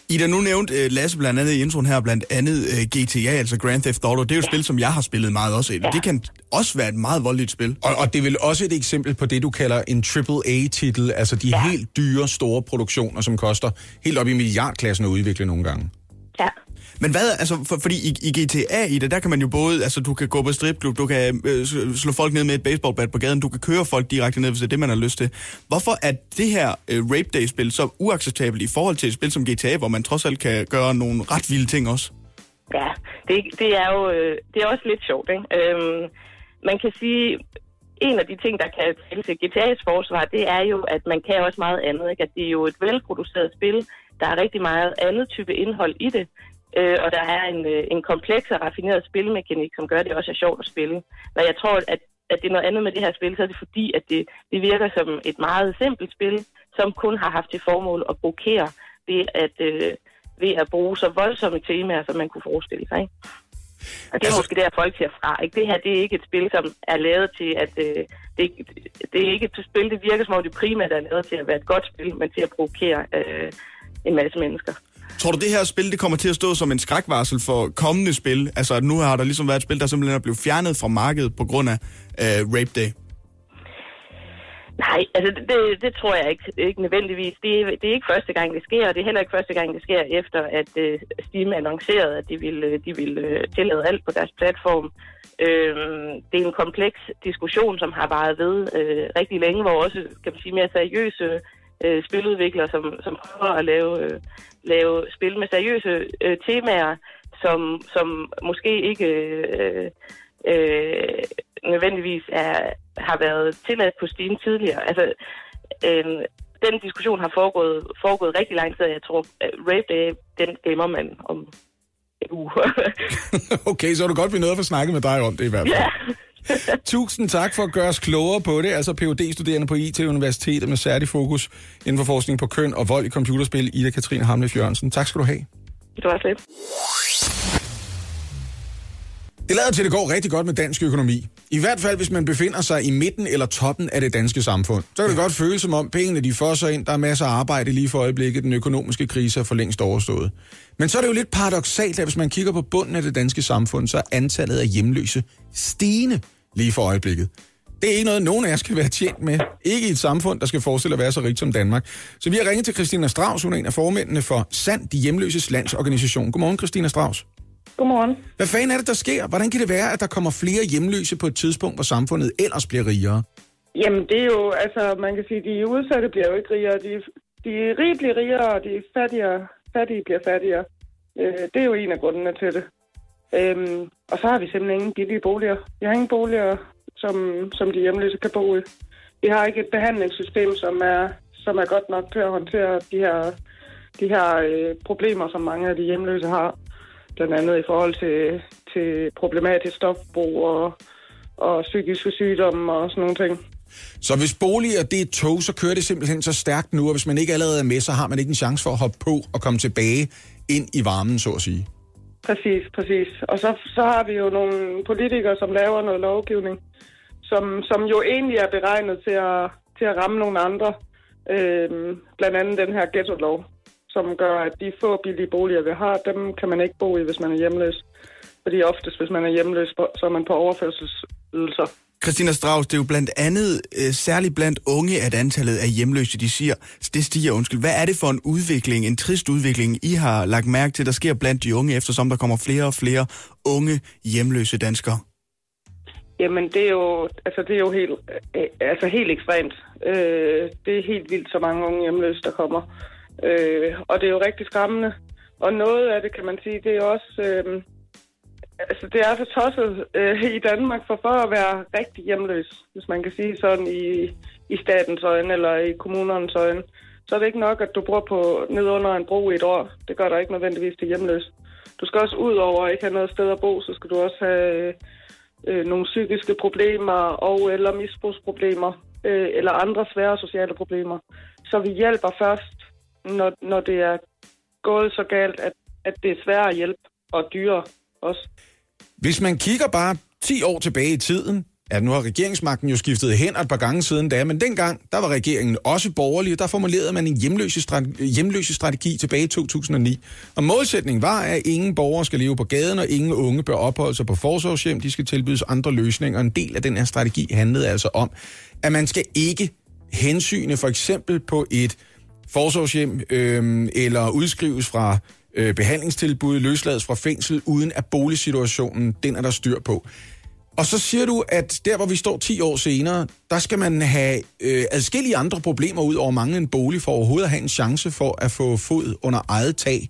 Ida, nu nævnte uh, Lasse blandt andet i introen her, blandt andet uh, GTA, altså Grand Theft Auto. Det er jo et ja. spil, som jeg har spillet meget også. Ja. Det kan også være et meget voldeligt spil. Og, og det er vel også et eksempel på det, du kalder en AAA-titel, altså de ja. helt dyre, store produktioner, som koster helt op i milliardklassen at udvikle nogle gange. Ja. Men hvad, altså, for, fordi i, i GTA i det, der kan man jo både, altså du kan gå på stripklub, du kan øh, slå folk ned med et baseballbat på gaden, du kan køre folk direkte ned, hvis det er det, man har lyst til. Hvorfor er det her øh, Rape Day-spil så uacceptabelt i forhold til et spil som GTA, hvor man trods alt kan gøre nogle ret vilde ting også? Ja, det, det er jo øh, det er også lidt sjovt, ikke? Øhm, man kan sige, en af de ting, der kan tælle til GTA's forsvar, det er jo, at man kan også meget andet. Ikke? At det er jo et velproduceret spil, der er rigtig meget andet type indhold i det. Øh, og der er en, øh, en kompleks og raffineret spilmekanik, som gør, at det også er sjovt at spille. Når jeg tror, at, at det er noget andet med det her spil, så er det fordi, at det, det virker som et meget simpelt spil, som kun har haft til formål at provokere ved at, øh, ved at bruge så voldsomme temaer, som man kunne forestille sig. Ikke? Og det er altså... måske der, folk siger fra. Ikke? Det her det er ikke et spil, som er lavet til at... Øh, det, det er ikke et spil, det virker som om det primært er lavet til at være et godt spil, men til at provokere øh, en masse mennesker. Tror du, det her spil det kommer til at stå som en skrækvarsel for kommende spil? Altså, at nu har der ligesom været et spil, der simpelthen er blevet fjernet fra markedet på grund af øh, Rape Day. Nej, altså det, det, tror jeg ikke, ikke nødvendigvis. Det, det er ikke første gang, det sker, og det er heller ikke første gang, det sker efter, at uh, Steam annoncerede, at de ville, øh, de ville uh, tillade alt på deres platform. Øhm, det er en kompleks diskussion, som har varet ved uh, rigtig længe, hvor også kan man sige, mere seriøse uh, spiludviklere, som, som prøver at lave, uh, lave spil med seriøse uh, temaer, som, som måske ikke øh, øh, nødvendigvis er, har været tilladt på Steam tidligere. Altså, øh, den diskussion har foregået, foregået rigtig lang tid, og jeg tror, at Rape Day, den glemmer man om en uge. Okay, så er det godt, vi nåede at få snakket med dig om det i hvert fald. ja. Tusind tak for at gøre os klogere på det. Altså phd studerende på IT-universitetet med særlig fokus inden for forskning på køn og vold i computerspil, Ida Katrine Hamlef Jørgensen. Tak skal du have. Det var slet. Det lader til, at det går rigtig godt med dansk økonomi. I hvert fald, hvis man befinder sig i midten eller toppen af det danske samfund. Så kan det godt føles som om pengene de fosser ind, der er masser af arbejde lige for øjeblikket, den økonomiske krise er for længst overstået. Men så er det jo lidt paradoxalt, at hvis man kigger på bunden af det danske samfund, så er antallet af hjemløse stigende lige for øjeblikket. Det er ikke noget, nogen af jer skal være tjent med. Ikke i et samfund, der skal forestille at være så rigt som Danmark. Så vi har ringet til Christina Strauss, hun er en af formændene for Sand, de hjemløses landsorganisation. Godmorgen, Christina Strauss. Godmorgen. Hvad fanden er det, der sker? Hvordan kan det være, at der kommer flere hjemløse på et tidspunkt, hvor samfundet ellers bliver rigere? Jamen, det er jo, altså, man kan sige, de udsatte bliver jo ikke rigere. De, de rige bliver rigere, og de fattigere, fattige bliver fattigere. Øh, det er jo en af grundene til det. Øhm, og så har vi simpelthen ingen billige boliger. Vi har ingen boliger, som, som de hjemløse kan bo i. Vi har ikke et behandlingssystem, som er, som er godt nok til at håndtere de her, de her øh, problemer, som mange af de hjemløse har. Blandt andet i forhold til, til problematisk stofbrug og, og psykiske sygdomme og sådan nogle ting. Så hvis boliger det er tog, så kører det simpelthen så stærkt nu, og hvis man ikke allerede er med, så har man ikke en chance for at hoppe på og komme tilbage ind i varmen, så at sige. Præcis, præcis. Og så, så har vi jo nogle politikere, som laver noget lovgivning, som, som jo egentlig er beregnet til at, til at ramme nogle andre. Øhm, blandt andet den her ghetto-lov, som gør, at de få billige boliger, vi har, dem kan man ikke bo i, hvis man er hjemløs. Fordi oftest, hvis man er hjemløs, så er man på overførselsydelser. Christina Strauss, det er jo blandt andet, øh, særligt blandt unge, at antallet af hjemløse, de siger, det stiger, undskyld. Hvad er det for en udvikling, en trist udvikling, I har lagt mærke til, der sker blandt de unge, eftersom der kommer flere og flere unge hjemløse danskere? Jamen, det er jo, altså, det er jo helt, øh, altså, helt ekstremt. Øh, det er helt vildt, så mange unge hjemløse, der kommer. Øh, og det er jo rigtig skræmmende. Og noget af det, kan man sige, det er også... Øh, altså, det er så tosset øh, i Danmark for, for at være rigtig hjemløs, hvis man kan sige sådan i, i statens øjne eller i kommunernes øjne. Så er det ikke nok, at du bor på ned under en bro i et år. Det gør der ikke nødvendigvis til hjemløs. Du skal også ud over at ikke have noget sted at bo, så skal du også have øh, nogle psykiske problemer og eller misbrugsproblemer øh, eller andre svære sociale problemer. Så vi hjælper først, når, når det er gået så galt, at, at det er svært at hjælpe og dyrere også. Hvis man kigger bare 10 år tilbage i tiden, at nu har regeringsmagten jo skiftet hen et par gange siden da, men dengang, der var regeringen også borgerlig, og der formulerede man en hjemløse strategi, hjemløse strategi tilbage i 2009. Og målsætningen var, at ingen borgere skal leve på gaden, og ingen unge bør opholde sig på forsorgshjem. De skal tilbydes andre løsninger. En del af den her strategi handlede altså om, at man skal ikke hensyne for eksempel på et forsorgshjem øh, eller udskrives fra øh, behandlingstilbud, løslades fra fængsel, uden at boligsituationen, den er der styr på. Og så siger du, at der, hvor vi står 10 år senere, der skal man have øh, adskillige andre problemer ud over mange en bolig, for overhovedet at have en chance for at få fod under eget tag.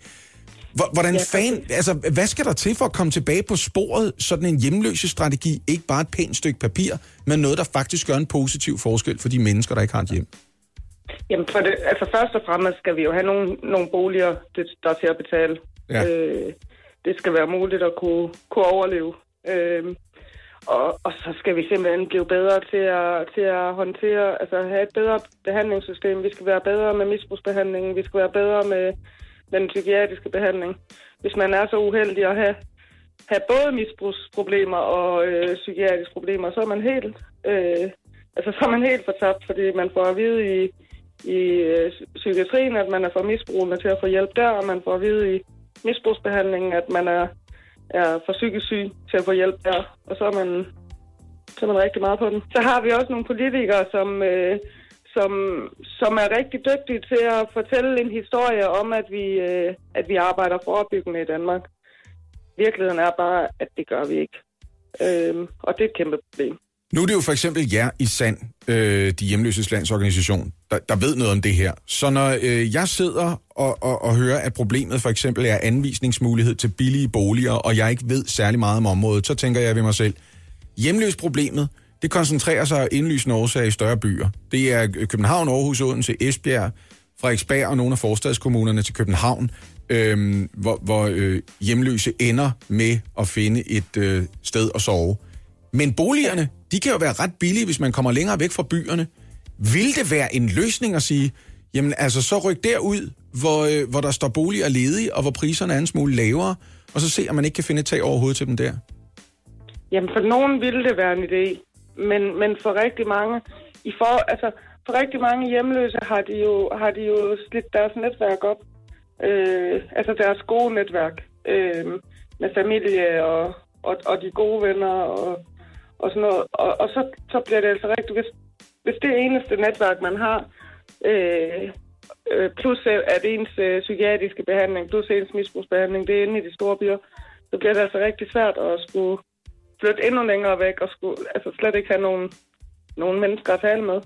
Hvor- Hvordan Ja, fan, altså, hvad skal der til for at komme tilbage på sporet, sådan en hjemløse strategi, ikke bare et pænt stykke papir, men noget, der faktisk gør en positiv forskel for de mennesker, der ikke har et hjem? Jamen, for det, altså først og fremmest skal vi jo have nogle, nogle boliger, det, der er til at betale. Ja. Øh, det skal være muligt at kunne, kunne overleve. Øh, og, og så skal vi simpelthen blive bedre til at, til at håndtere, altså have et bedre behandlingssystem. Vi skal være bedre med misbrugsbehandlingen. Vi skal være bedre med, med den psykiatriske behandling. Hvis man er så uheldig at have, have både misbrugsproblemer og øh, psykiatriske problemer, så er man helt, øh, altså, så er man helt fortabt, fordi man får at vide i, i øh, psykiatrien, at man er for misbrugende til at få hjælp der, og man får at vide i misbrugsbehandlingen, at man er, er for psykisk syg til at få hjælp der, og så er man, så er man rigtig meget på den. Så har vi også nogle politikere, som, øh, som, som er rigtig dygtige til at fortælle en historie om, at vi, øh, at vi arbejder forebyggende i Danmark. Virkeligheden er bare, at det gør vi ikke. Øh, og det er et kæmpe problem. Nu er det jo for eksempel jer i Sand, øh, de hjemløses landsorganisation, der, der ved noget om det her. Så når øh, jeg sidder og, og, og hører, at problemet for eksempel er anvisningsmulighed til billige boliger, og jeg ikke ved særlig meget om området, så tænker jeg ved mig selv, hjemløsproblemet, det koncentrerer sig indlysende årsager i større byer. Det er København, Aarhus, Odense, Esbjerg, Frederiksberg og nogle af forstadskommunerne til København, øh, hvor, hvor øh, hjemløse ender med at finde et øh, sted at sove. Men boligerne, de kan jo være ret billige, hvis man kommer længere væk fra byerne. Vil det være en løsning at sige, jamen altså så ryk derud, hvor, øh, hvor der står boliger ledige, og hvor priserne er en smule lavere, og så se, om man ikke kan finde et tag overhovedet til dem der? Jamen, for nogen ville det være en idé, men, men for rigtig mange, i for, altså, for rigtig mange hjemløse har de jo, har de jo slidt deres netværk op. Øh, altså deres gode netværk øh, med familie og, og, og de gode venner og, og sådan noget. Og, og så, så bliver det altså rigtigt, hvis, hvis det eneste netværk, man har, øh, øh plus øh, at ens øh, psykiatriske behandling, plus ens misbrugsbehandling, det er inde i de store byer, så bliver det altså rigtig svært at skulle flytte endnu længere væk og skulle altså slet ikke have nogen, nogen mennesker at tale med.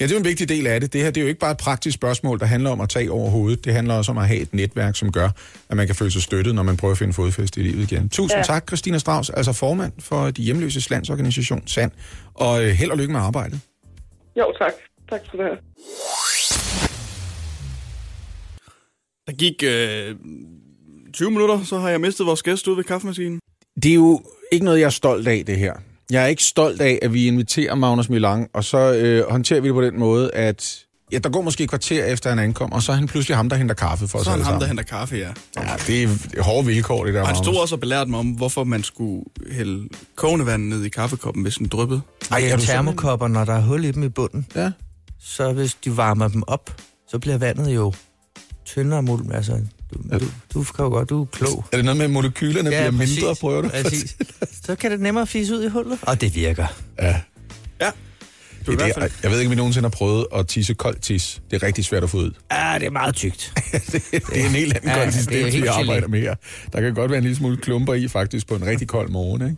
Ja, det er jo en vigtig del af det. Det her det er jo ikke bare et praktisk spørgsmål, der handler om at tage over hovedet. Det handler også om at have et netværk, som gør, at man kan føle sig støttet, når man prøver at finde fodfæste i livet igen. Tusind ja. Tak, Christina Strauss, altså formand for de hjemløses landsorganisation SAND. Og øh, held og lykke med arbejdet. Jo, tak. Tak for det her. Der gik øh, 20 minutter, så har jeg mistet vores gæst ude ved kaffemaskinen. Det er jo ikke noget, jeg er stolt af, det her. Jeg er ikke stolt af, at vi inviterer Magnus Milang, og så øh, håndterer vi det på den måde, at ja, der går måske et kvarter efter, han ankom, og så er han pludselig ham, der henter kaffe for os Så er han ham, der henter kaffe, ja. Ja, det er hårde vilkår, det der, Og han stod også og belærte mig om, hvorfor man skulle hælde kogende vand ned i kaffekoppen, hvis den dryppede. Ej, er termokopper, når der er hul i dem i bunden. Ja. Så hvis du varmer dem op, så bliver vandet jo tyndere mulm. Altså, du, du, du kan jo godt, du er klog. Er det noget med, at molekylerne Ja, bliver præcis. mindre, prøver du? Præcis. Så kan det nemmere fise ud i hullet. Og det virker. Ja. Ja. Det, hvert det, jeg ved ikke, om vi nogensinde har prøvet at tisse koldt tis. Det er rigtig svært at få ud. Ja, det er meget tykt. det, det er en helt anden Ja, konsistens, vi arbejder med her. Der kan godt være en lille smule klumper i, faktisk, på en rigtig kold morgen.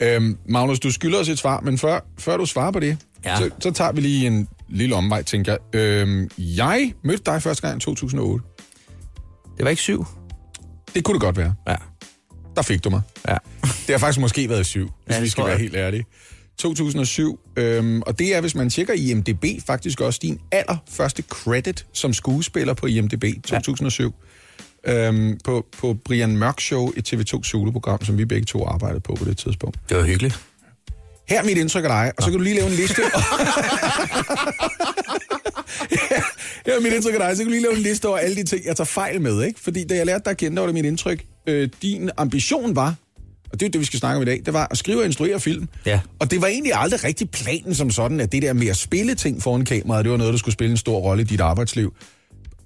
Ikke? Øhm, Magnus, du skylder os et svar, men før, før du svarer på det, Ja. så, så tager vi lige en lille omvej, tænker jeg. Øhm, jeg mødte dig første gang i 2008. Det var ikke syv? Det kunne det godt være. Ja. Der fik du mig. Ja. Det har faktisk måske været syv, hvis Ja, vi skal være helt ærlige. 2007, øhm, og det er, hvis man tjekker IMDB, faktisk også din allerførste credit som skuespiller på IMDB 2007. Øhm, på, på Brian Mørk Show, et TV2 soloprogram, som vi begge to arbejdede på på det tidspunkt. Det var hyggeligt. Her er mit indtryk af dig, og så kan du lige lave en liste. Her er mit indtryk af dig, så kan du lige lave en liste over alle de ting, jeg tager fejl med. Ikke? Fordi da jeg lærte dig at kende, var det mit indtryk. Øh, din ambition var, og det er det, vi skal snakke om i dag, det var at skrive og instruere film. Ja. Og det var egentlig aldrig rigtig planen som sådan, at det der med at spille ting foran kameraet, det var noget, der skulle spille en stor rolle i dit arbejdsliv.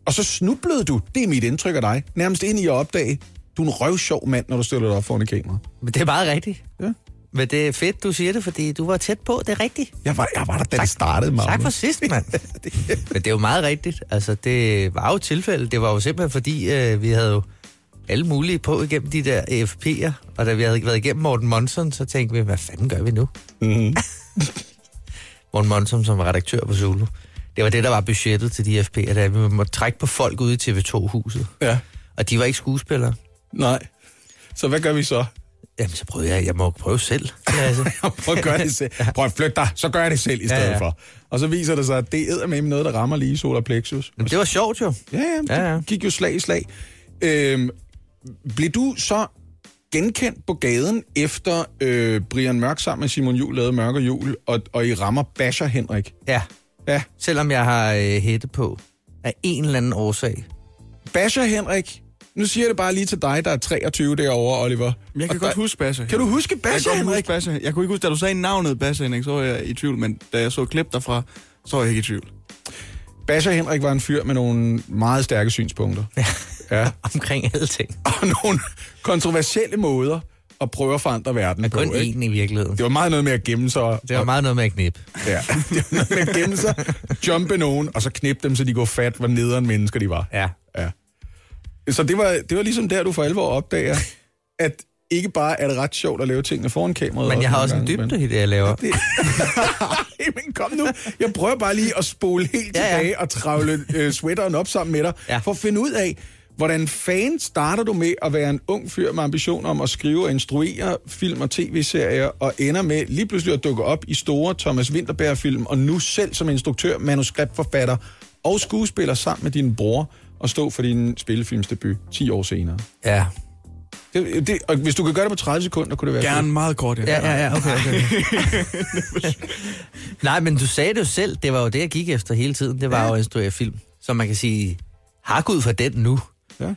Og så snublede du, det er mit indtryk af dig, nærmest ind i at opdage, du er en røvsjov mand, når du stiller dig op foran et kamera. Men det er meget rigtigt. Ja. Men det er fedt, du siger det, fordi du var tæt på. Det er rigtigt. Jeg var, jeg var der, da det startede, Magnus. Tak for sidst, mand. Men det er jo meget rigtigt. Altså, det var jo tilfælde. Det var jo simpelthen fordi, øh, vi havde jo alle mulige på igennem de der AFP'er. Og da vi havde været igennem Morten Monson, så tænkte vi, hvad fanden gør vi nu? Mm-hmm. Morten Monson, som var redaktør på Zulu. Det var det, der var budgettet til de AFP'er, da vi måtte trække på folk ude i TV2-huset. Ja. Og de var ikke skuespillere. Nej. Så hvad gør vi så? Jamen, så prøvede jeg, jeg må prøve selv. Altså. Prøv at gøre det selv. Prøv at flytte dig, så gør jeg det selv i stedet Ja, ja, for. Og så viser det sig, at det er med noget, der rammer lige solar plexus. Jamen, det var sjovt jo. Ja, ja, det Ja, ja. gik jo slag i slag. Øhm, blev du så genkendt på gaden, efter øh, Brian Mørk sammen med Simon Jul lavede Mørk og Jul, og, og I rammer Basher Henrik? Ja. Ja. Selvom jeg har øh, hætte på af en eller anden årsag. Basher Henrik, nu siger jeg det bare lige til dig, der er 23 derovre, Oliver. Men jeg kan Og godt der- huske Basse. Kan du huske Jeg Basher kan godt huske Basse. Jeg kunne ikke huske, da du sagde navnet Basse Henrik, så var jeg i tvivl, men da jeg så klip derfra, så var jeg ikke i tvivl. Basher Henrik var en fyr med nogle meget stærke synspunkter. Ja. ja. Omkring alle ting. Og nogle kontroversielle måder at prøve at forandre verden på. kun ikke? én i virkeligheden. Det var meget noget med at gemme sig. Det var meget noget med at knippe. Ja, det var noget med at gemme sig, jumpe nogen, og så knippe dem, så de går fat, hvor nederen mennesker de var. Ja. Ja. Så det var, det var ligesom der, du for alvor opdager, at ikke bare er det ret sjovt at lave tingene foran kameraet. Men jeg har også en dybde i det, jeg laver. Det... men kom nu. Jeg prøver bare lige at spole helt Ja, ja. tilbage og travle øh, sweateren op sammen med dig, ja. for at finde ud af, hvordan fan starter du med at være en ung fyr med ambitioner om at skrive og instruere film og tv-serier, og ender med lige pludselig at dukke op i store Thomas Winterberg-film, og nu selv som instruktør, manuskriptforfatter og skuespiller sammen med din bror, og stå for din spillefilmsdebut 10 år senere. Ja. Det, det, og hvis du kan gøre det på 30 sekunder, kunne det være Gerne fedt. meget kort, ja. Ja, ja, ja, okay, okay. Nej, men du sagde det jo selv. Det var jo det, jeg gik efter hele tiden. Det var ja. jo at instruere film. Så man kan sige, hak ud for den nu. Ja.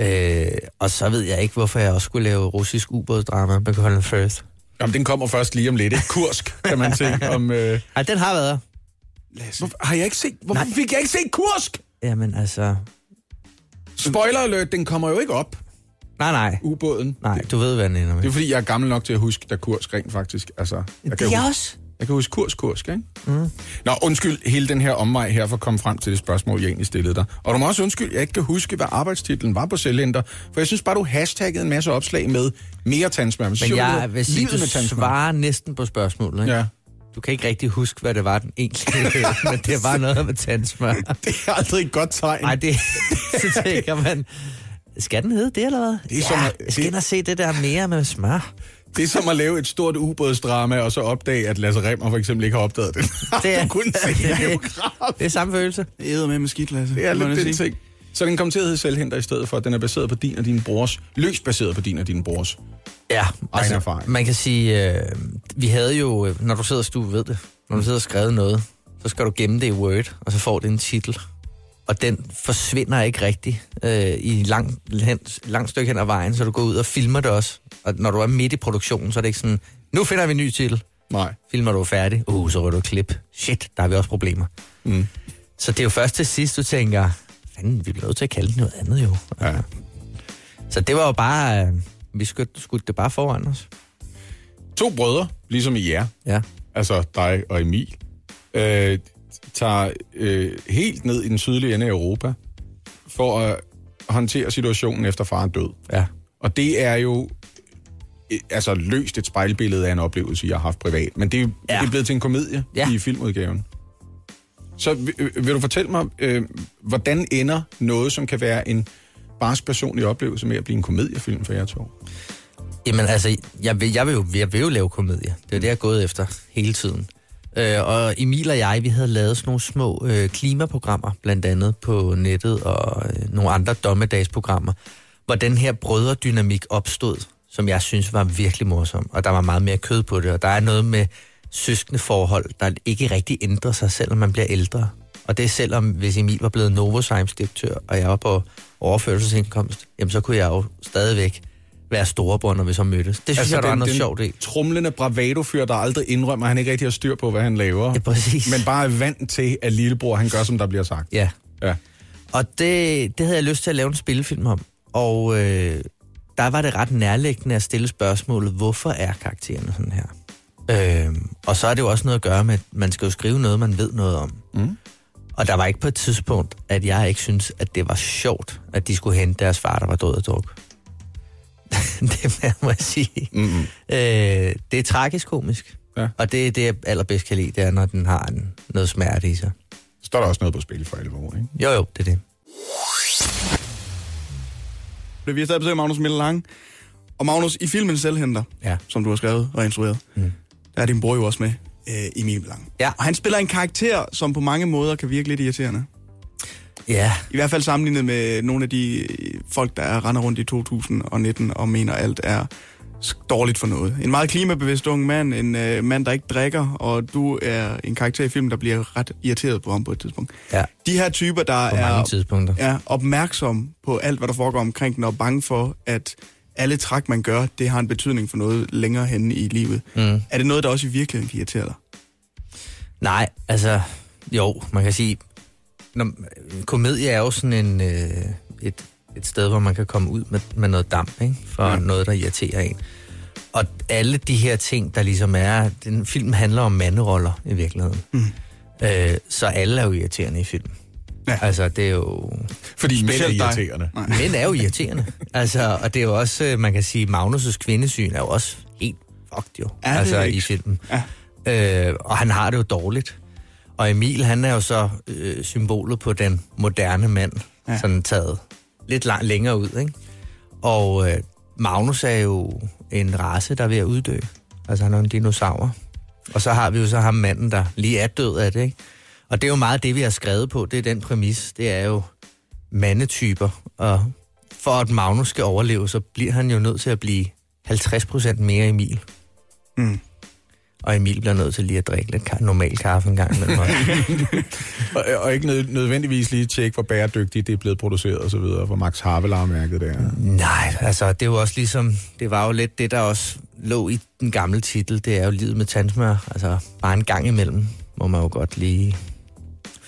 Øh, og så ved jeg ikke, hvorfor jeg også skulle lave russisk ubådsdrama med Colin Firth. Jamen, den kommer først lige om lidt. Ikke? Kursk, kan man se. Om, øh... Ej, den har været der. Hvorfor, har jeg ikke set... Hvorfor Nej. fik jeg ikke set Kursk? Jamen altså... Spoiler alert, den kommer jo ikke op. Nej, nej. Ubåden. Nej, du ved, hvad den ender med. Det er fordi, jeg er gammel nok til at huske, da Kursk rent faktisk... Altså, jeg Det kan er jeg huske, også. Jeg kan huske Kurs, Kursk, ikke? Mm. Nå, undskyld hele den her omvej her for at komme frem til det spørgsmål, jeg egentlig stillede dig. Og du må også undskylde, jeg ikke kan huske, hvad arbejdstitlen var på Selventer, for jeg synes bare, du hashtaggede en masse opslag med mere tandsmør. Men Siger jeg vil sige, du svarer næsten på spørgsmålet. Ikke? Ja. Du kan ikke rigtig huske, hvad det var, den egentlig men det var noget med tandsmør. Det er aldrig et godt tegn. Nej, det så tænker man, skal den hedde det, eller hvad? Det er ja, som at- jeg skal ind og se det der mere med smør. Det er som at lave et stort ubådsdrama, og så opdage, at Lasse Remmer for eksempel ikke har opdaget det. Det er, du kunne se det, det. det, det er samme følelse. Det er med med skidt, Lasse. Det er lidt den ting. Så den kom til at hedde Selvhenter i stedet for, at den er baseret på din og din brors, løst baseret på din og din brors. Ja, Egen erfaring. man kan sige, øh, vi havde jo, øh, når du sidder, du ved det, når du sidder og skrevet noget, så skal du gemme det i Word, og så får det en titel. Og den forsvinder ikke rigtigt øh, i lang, hen, langt stykke hen ad vejen, så du går ud og filmer det også. Og når du er midt i produktionen, så er det ikke sådan, nu finder vi en ny titel. Nej. Filmer du er færdig, uh, så rører du et klip. Shit, der har vi også problemer. Mm. Så det er jo først til sidst, du tænker, fanden, vi bliver nødt til at kalde det noget andet jo. Ja. Så det var jo bare, øh, vi skudte, skudte det bare foran os. To brødre, ligesom i jer, Ja. altså dig og Emil, øh, tager øh, helt ned i den sydlige ende af Europa for at håndtere situationen efter far er død. Ja. Og det er jo øh, altså løst et spejlbillede af en oplevelse, jeg har haft privat. Men det er, ja. Det er blevet til en komedie ja. i filmudgaven. Så vil, øh, vil du fortælle mig, øh, hvordan ender noget, som kan være en barsk personlig oplevelse med at blive en komediefilm for jer to? Jamen altså, jeg vil, jeg vil, jo, jeg vil jo lave komedie. Det er det, jeg er gået efter hele tiden. Øh, og Emil og jeg, vi havde lavet sådan nogle små øh, klimaprogrammer, blandt andet på nettet, og øh, nogle andre dommedagsprogrammer, hvor den her brødredynamik opstod, som jeg synes var virkelig morsom. Og der var meget mere kød på det, og der er noget med søskende forhold, der ikke rigtig ændrer sig, selvom man bliver ældre. Og det er selvom, hvis Emil var blevet Novozymes direktør, og jeg var på overførselsindkomst, jamen så kunne jeg jo stadigvæk være storebror, når vi så mødtes. Det synes altså, jeg, der var noget sjovt i. trumlende bravado-fyr, der aldrig indrømmer, at han ikke rigtig har styr på, hvad han laver. Ja, præcis. Men bare er vant til, at lillebror, han gør, som der bliver sagt. Ja. Ja. Og det, det havde jeg lyst til at lave en spillefilm om. Og øh, der var det ret nærliggende at stille spørgsmålet, hvorfor er karaktererne sådan her? Øh, og så er det jo også noget at gøre med, at man skal jo skrive noget, man ved noget om. Mm. Og der var ikke på et tidspunkt, at jeg ikke synes, at det var sjovt, at de skulle hente deres far, der var død af druk. det må jeg sige. Mm-hmm. Øh, det er tragisk komisk. Ja. Og det er det, jeg allerbedst kan lide, det er, når den har en, noget smerte i sig. Står der også noget på spil for alvor, ikke? Jo, jo, det er det. Vi har stadig besøg Magnus Mille Lang. Og Magnus, i filmen Selvhenter, ja. som du har skrevet og instrueret, mm. Der er din bror jo også med, øh, Emil Lang. Ja. Og han spiller en karakter, som på mange måder kan virke lidt irriterende. Ja. I hvert fald sammenlignet med nogle af de øh, folk, der render rundt i 2019 og mener, alt er dårligt for noget. En meget klimabevidst ung mand, en øh, mand, der ikke drikker, og du er en karakter i filmen, der bliver ret irriteret på ham på et tidspunkt. Ja. De her typer, der På er er opmærksom på alt, hvad der foregår omkring den, og bange for, at alle træk, man gør, det har en betydning for noget længere henne i livet. Mm. Er det noget, der også i virkeligheden kan irritere dig? Nej, altså, jo, man kan sige, når, komedie er jo sådan en, øh, et, et sted, hvor man kan komme ud med, med noget damp, ikke? For ja. noget, der irriterer en. og alle de her ting, der ligesom er... Den film handler om manderoller i virkeligheden. Mm. Øh, så alle er jo irriterende i filmen. Ja. Altså, det er jo... Fordi mænd er irriterende. Mænd er jo irriterende. altså, og det er jo også, øh, man kan sige, Magnus' kvindesyn er jo også helt fucked jo. Ja, det altså, i filmen. Ja. Øh, og han har det jo dårligt. Og Emil, han er jo så øh, symbolet på den moderne mand, ja. sådan taget lidt lang, længere ud, ikke? Og øh, Magnus er jo en race, der er ved at uddø. Altså, han er en dinosaur. Og så har vi jo så ham manden, der lige er død af det, ikke? Og det er jo meget det, vi har skrevet på. Det er den præmis. Det er jo mandetyper. Og for at Magnus skal overleve, så bliver han jo nødt til at blive 50% mere Emil. Mm. Og Emil bliver nødt til lige at drikke lidt ka- normal kaffe en gang. imellem. Og, og ikke nød, nødvendigvis lige tjekke, hvor bæredygtigt det er blevet produceret og så videre, hvor Max Havelaar-mærket det er. Nej, altså det er jo også ligesom, det var jo lidt det, der også lå i den gamle titel. Det er jo livet med tandsmør. Altså bare en gang imellem må man jo godt lige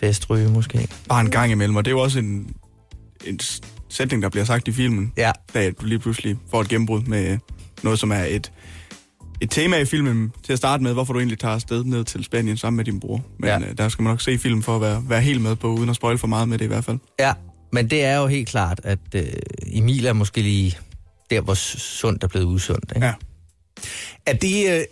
festryge måske. Bare en gang imellem, og det er jo også en, en sætning, der bliver sagt i filmen. Ja. Da du lige pludselig får et gennembrud med noget, som er et, et tema i filmen til at starte med, hvorfor du egentlig tager afsted ned til Spanien sammen med din bror. Men Ja. ja. der skal man nok se filmen for at være, være helt med på, uden at spoil for meget med det i hvert fald. Ja, men det er jo helt klart, at øh, Emil er måske lige der, hvor sundt er blevet usundt. Ikke? Ja. Er det, øh,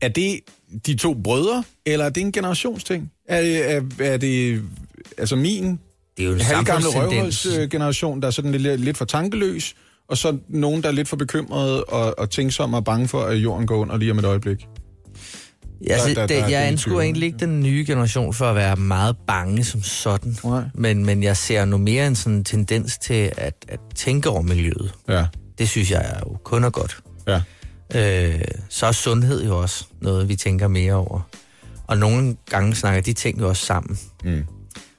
er det de to brødre, eller er det en generationsting? Er det, er, er det altså min det er jo en halvgamle røvhulsgeneration, der er sådan lidt, lidt for tankeløs, og så nogen, der er lidt for bekymrede og, og tænksomme og bange for, at jorden går under lige om et øjeblik? Ja, altså, Der- der, der- er jeg anskuer egentlig ikke den nye generation for at være meget bange som sådan. Nej. Men, men jeg ser nu mere en sådan tendens til at, at tænke over miljøet. Ja. Det synes jeg er jo kun er godt. Ja. Øh, så er sundhed jo også noget, vi tænker mere over. Og nogle gange snakker de ting jo også sammen. Mm.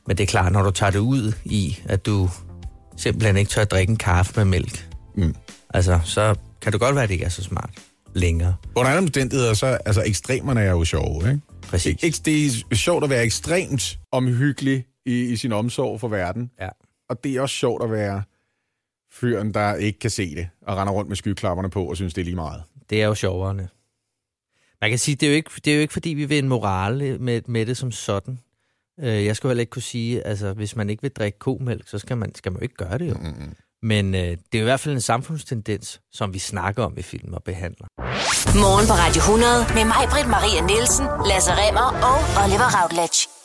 Men det er klart, når du tager det ud i, at du simpelthen ikke tør at drikke en kaffe med mælk, Mm. altså, så kan det godt være, at det ikke er så smart længere. Under andre omstændigheder, så altså ekstremerne er jo sjove, ikke? Præcis. Ikke, det er sjovt at være ekstremt omhyggelig i, i sin omsorg for verden. Ja. Og det er også sjovt at være fyren, der ikke kan se det, og render rundt med skyklapperne på og synes, det er lige meget. Det er jo sjovere. Man kan sige, det er jo ikke, det er jo ikke fordi, vi vil en moral med, med det som sådan. Øh, Jeg skal jo heller ikke kunne sige, altså hvis man ikke vil drikke komælk, så skal man, skal man jo ikke gøre det jo. Mm-hmm. Men øh, det er i hvert fald en samfundstendens, som vi snakker om i film og behandler. Morgen på Radio 100 med mig, Britt Maria Nielsen, Lasse Remmer og Oliver Routledge.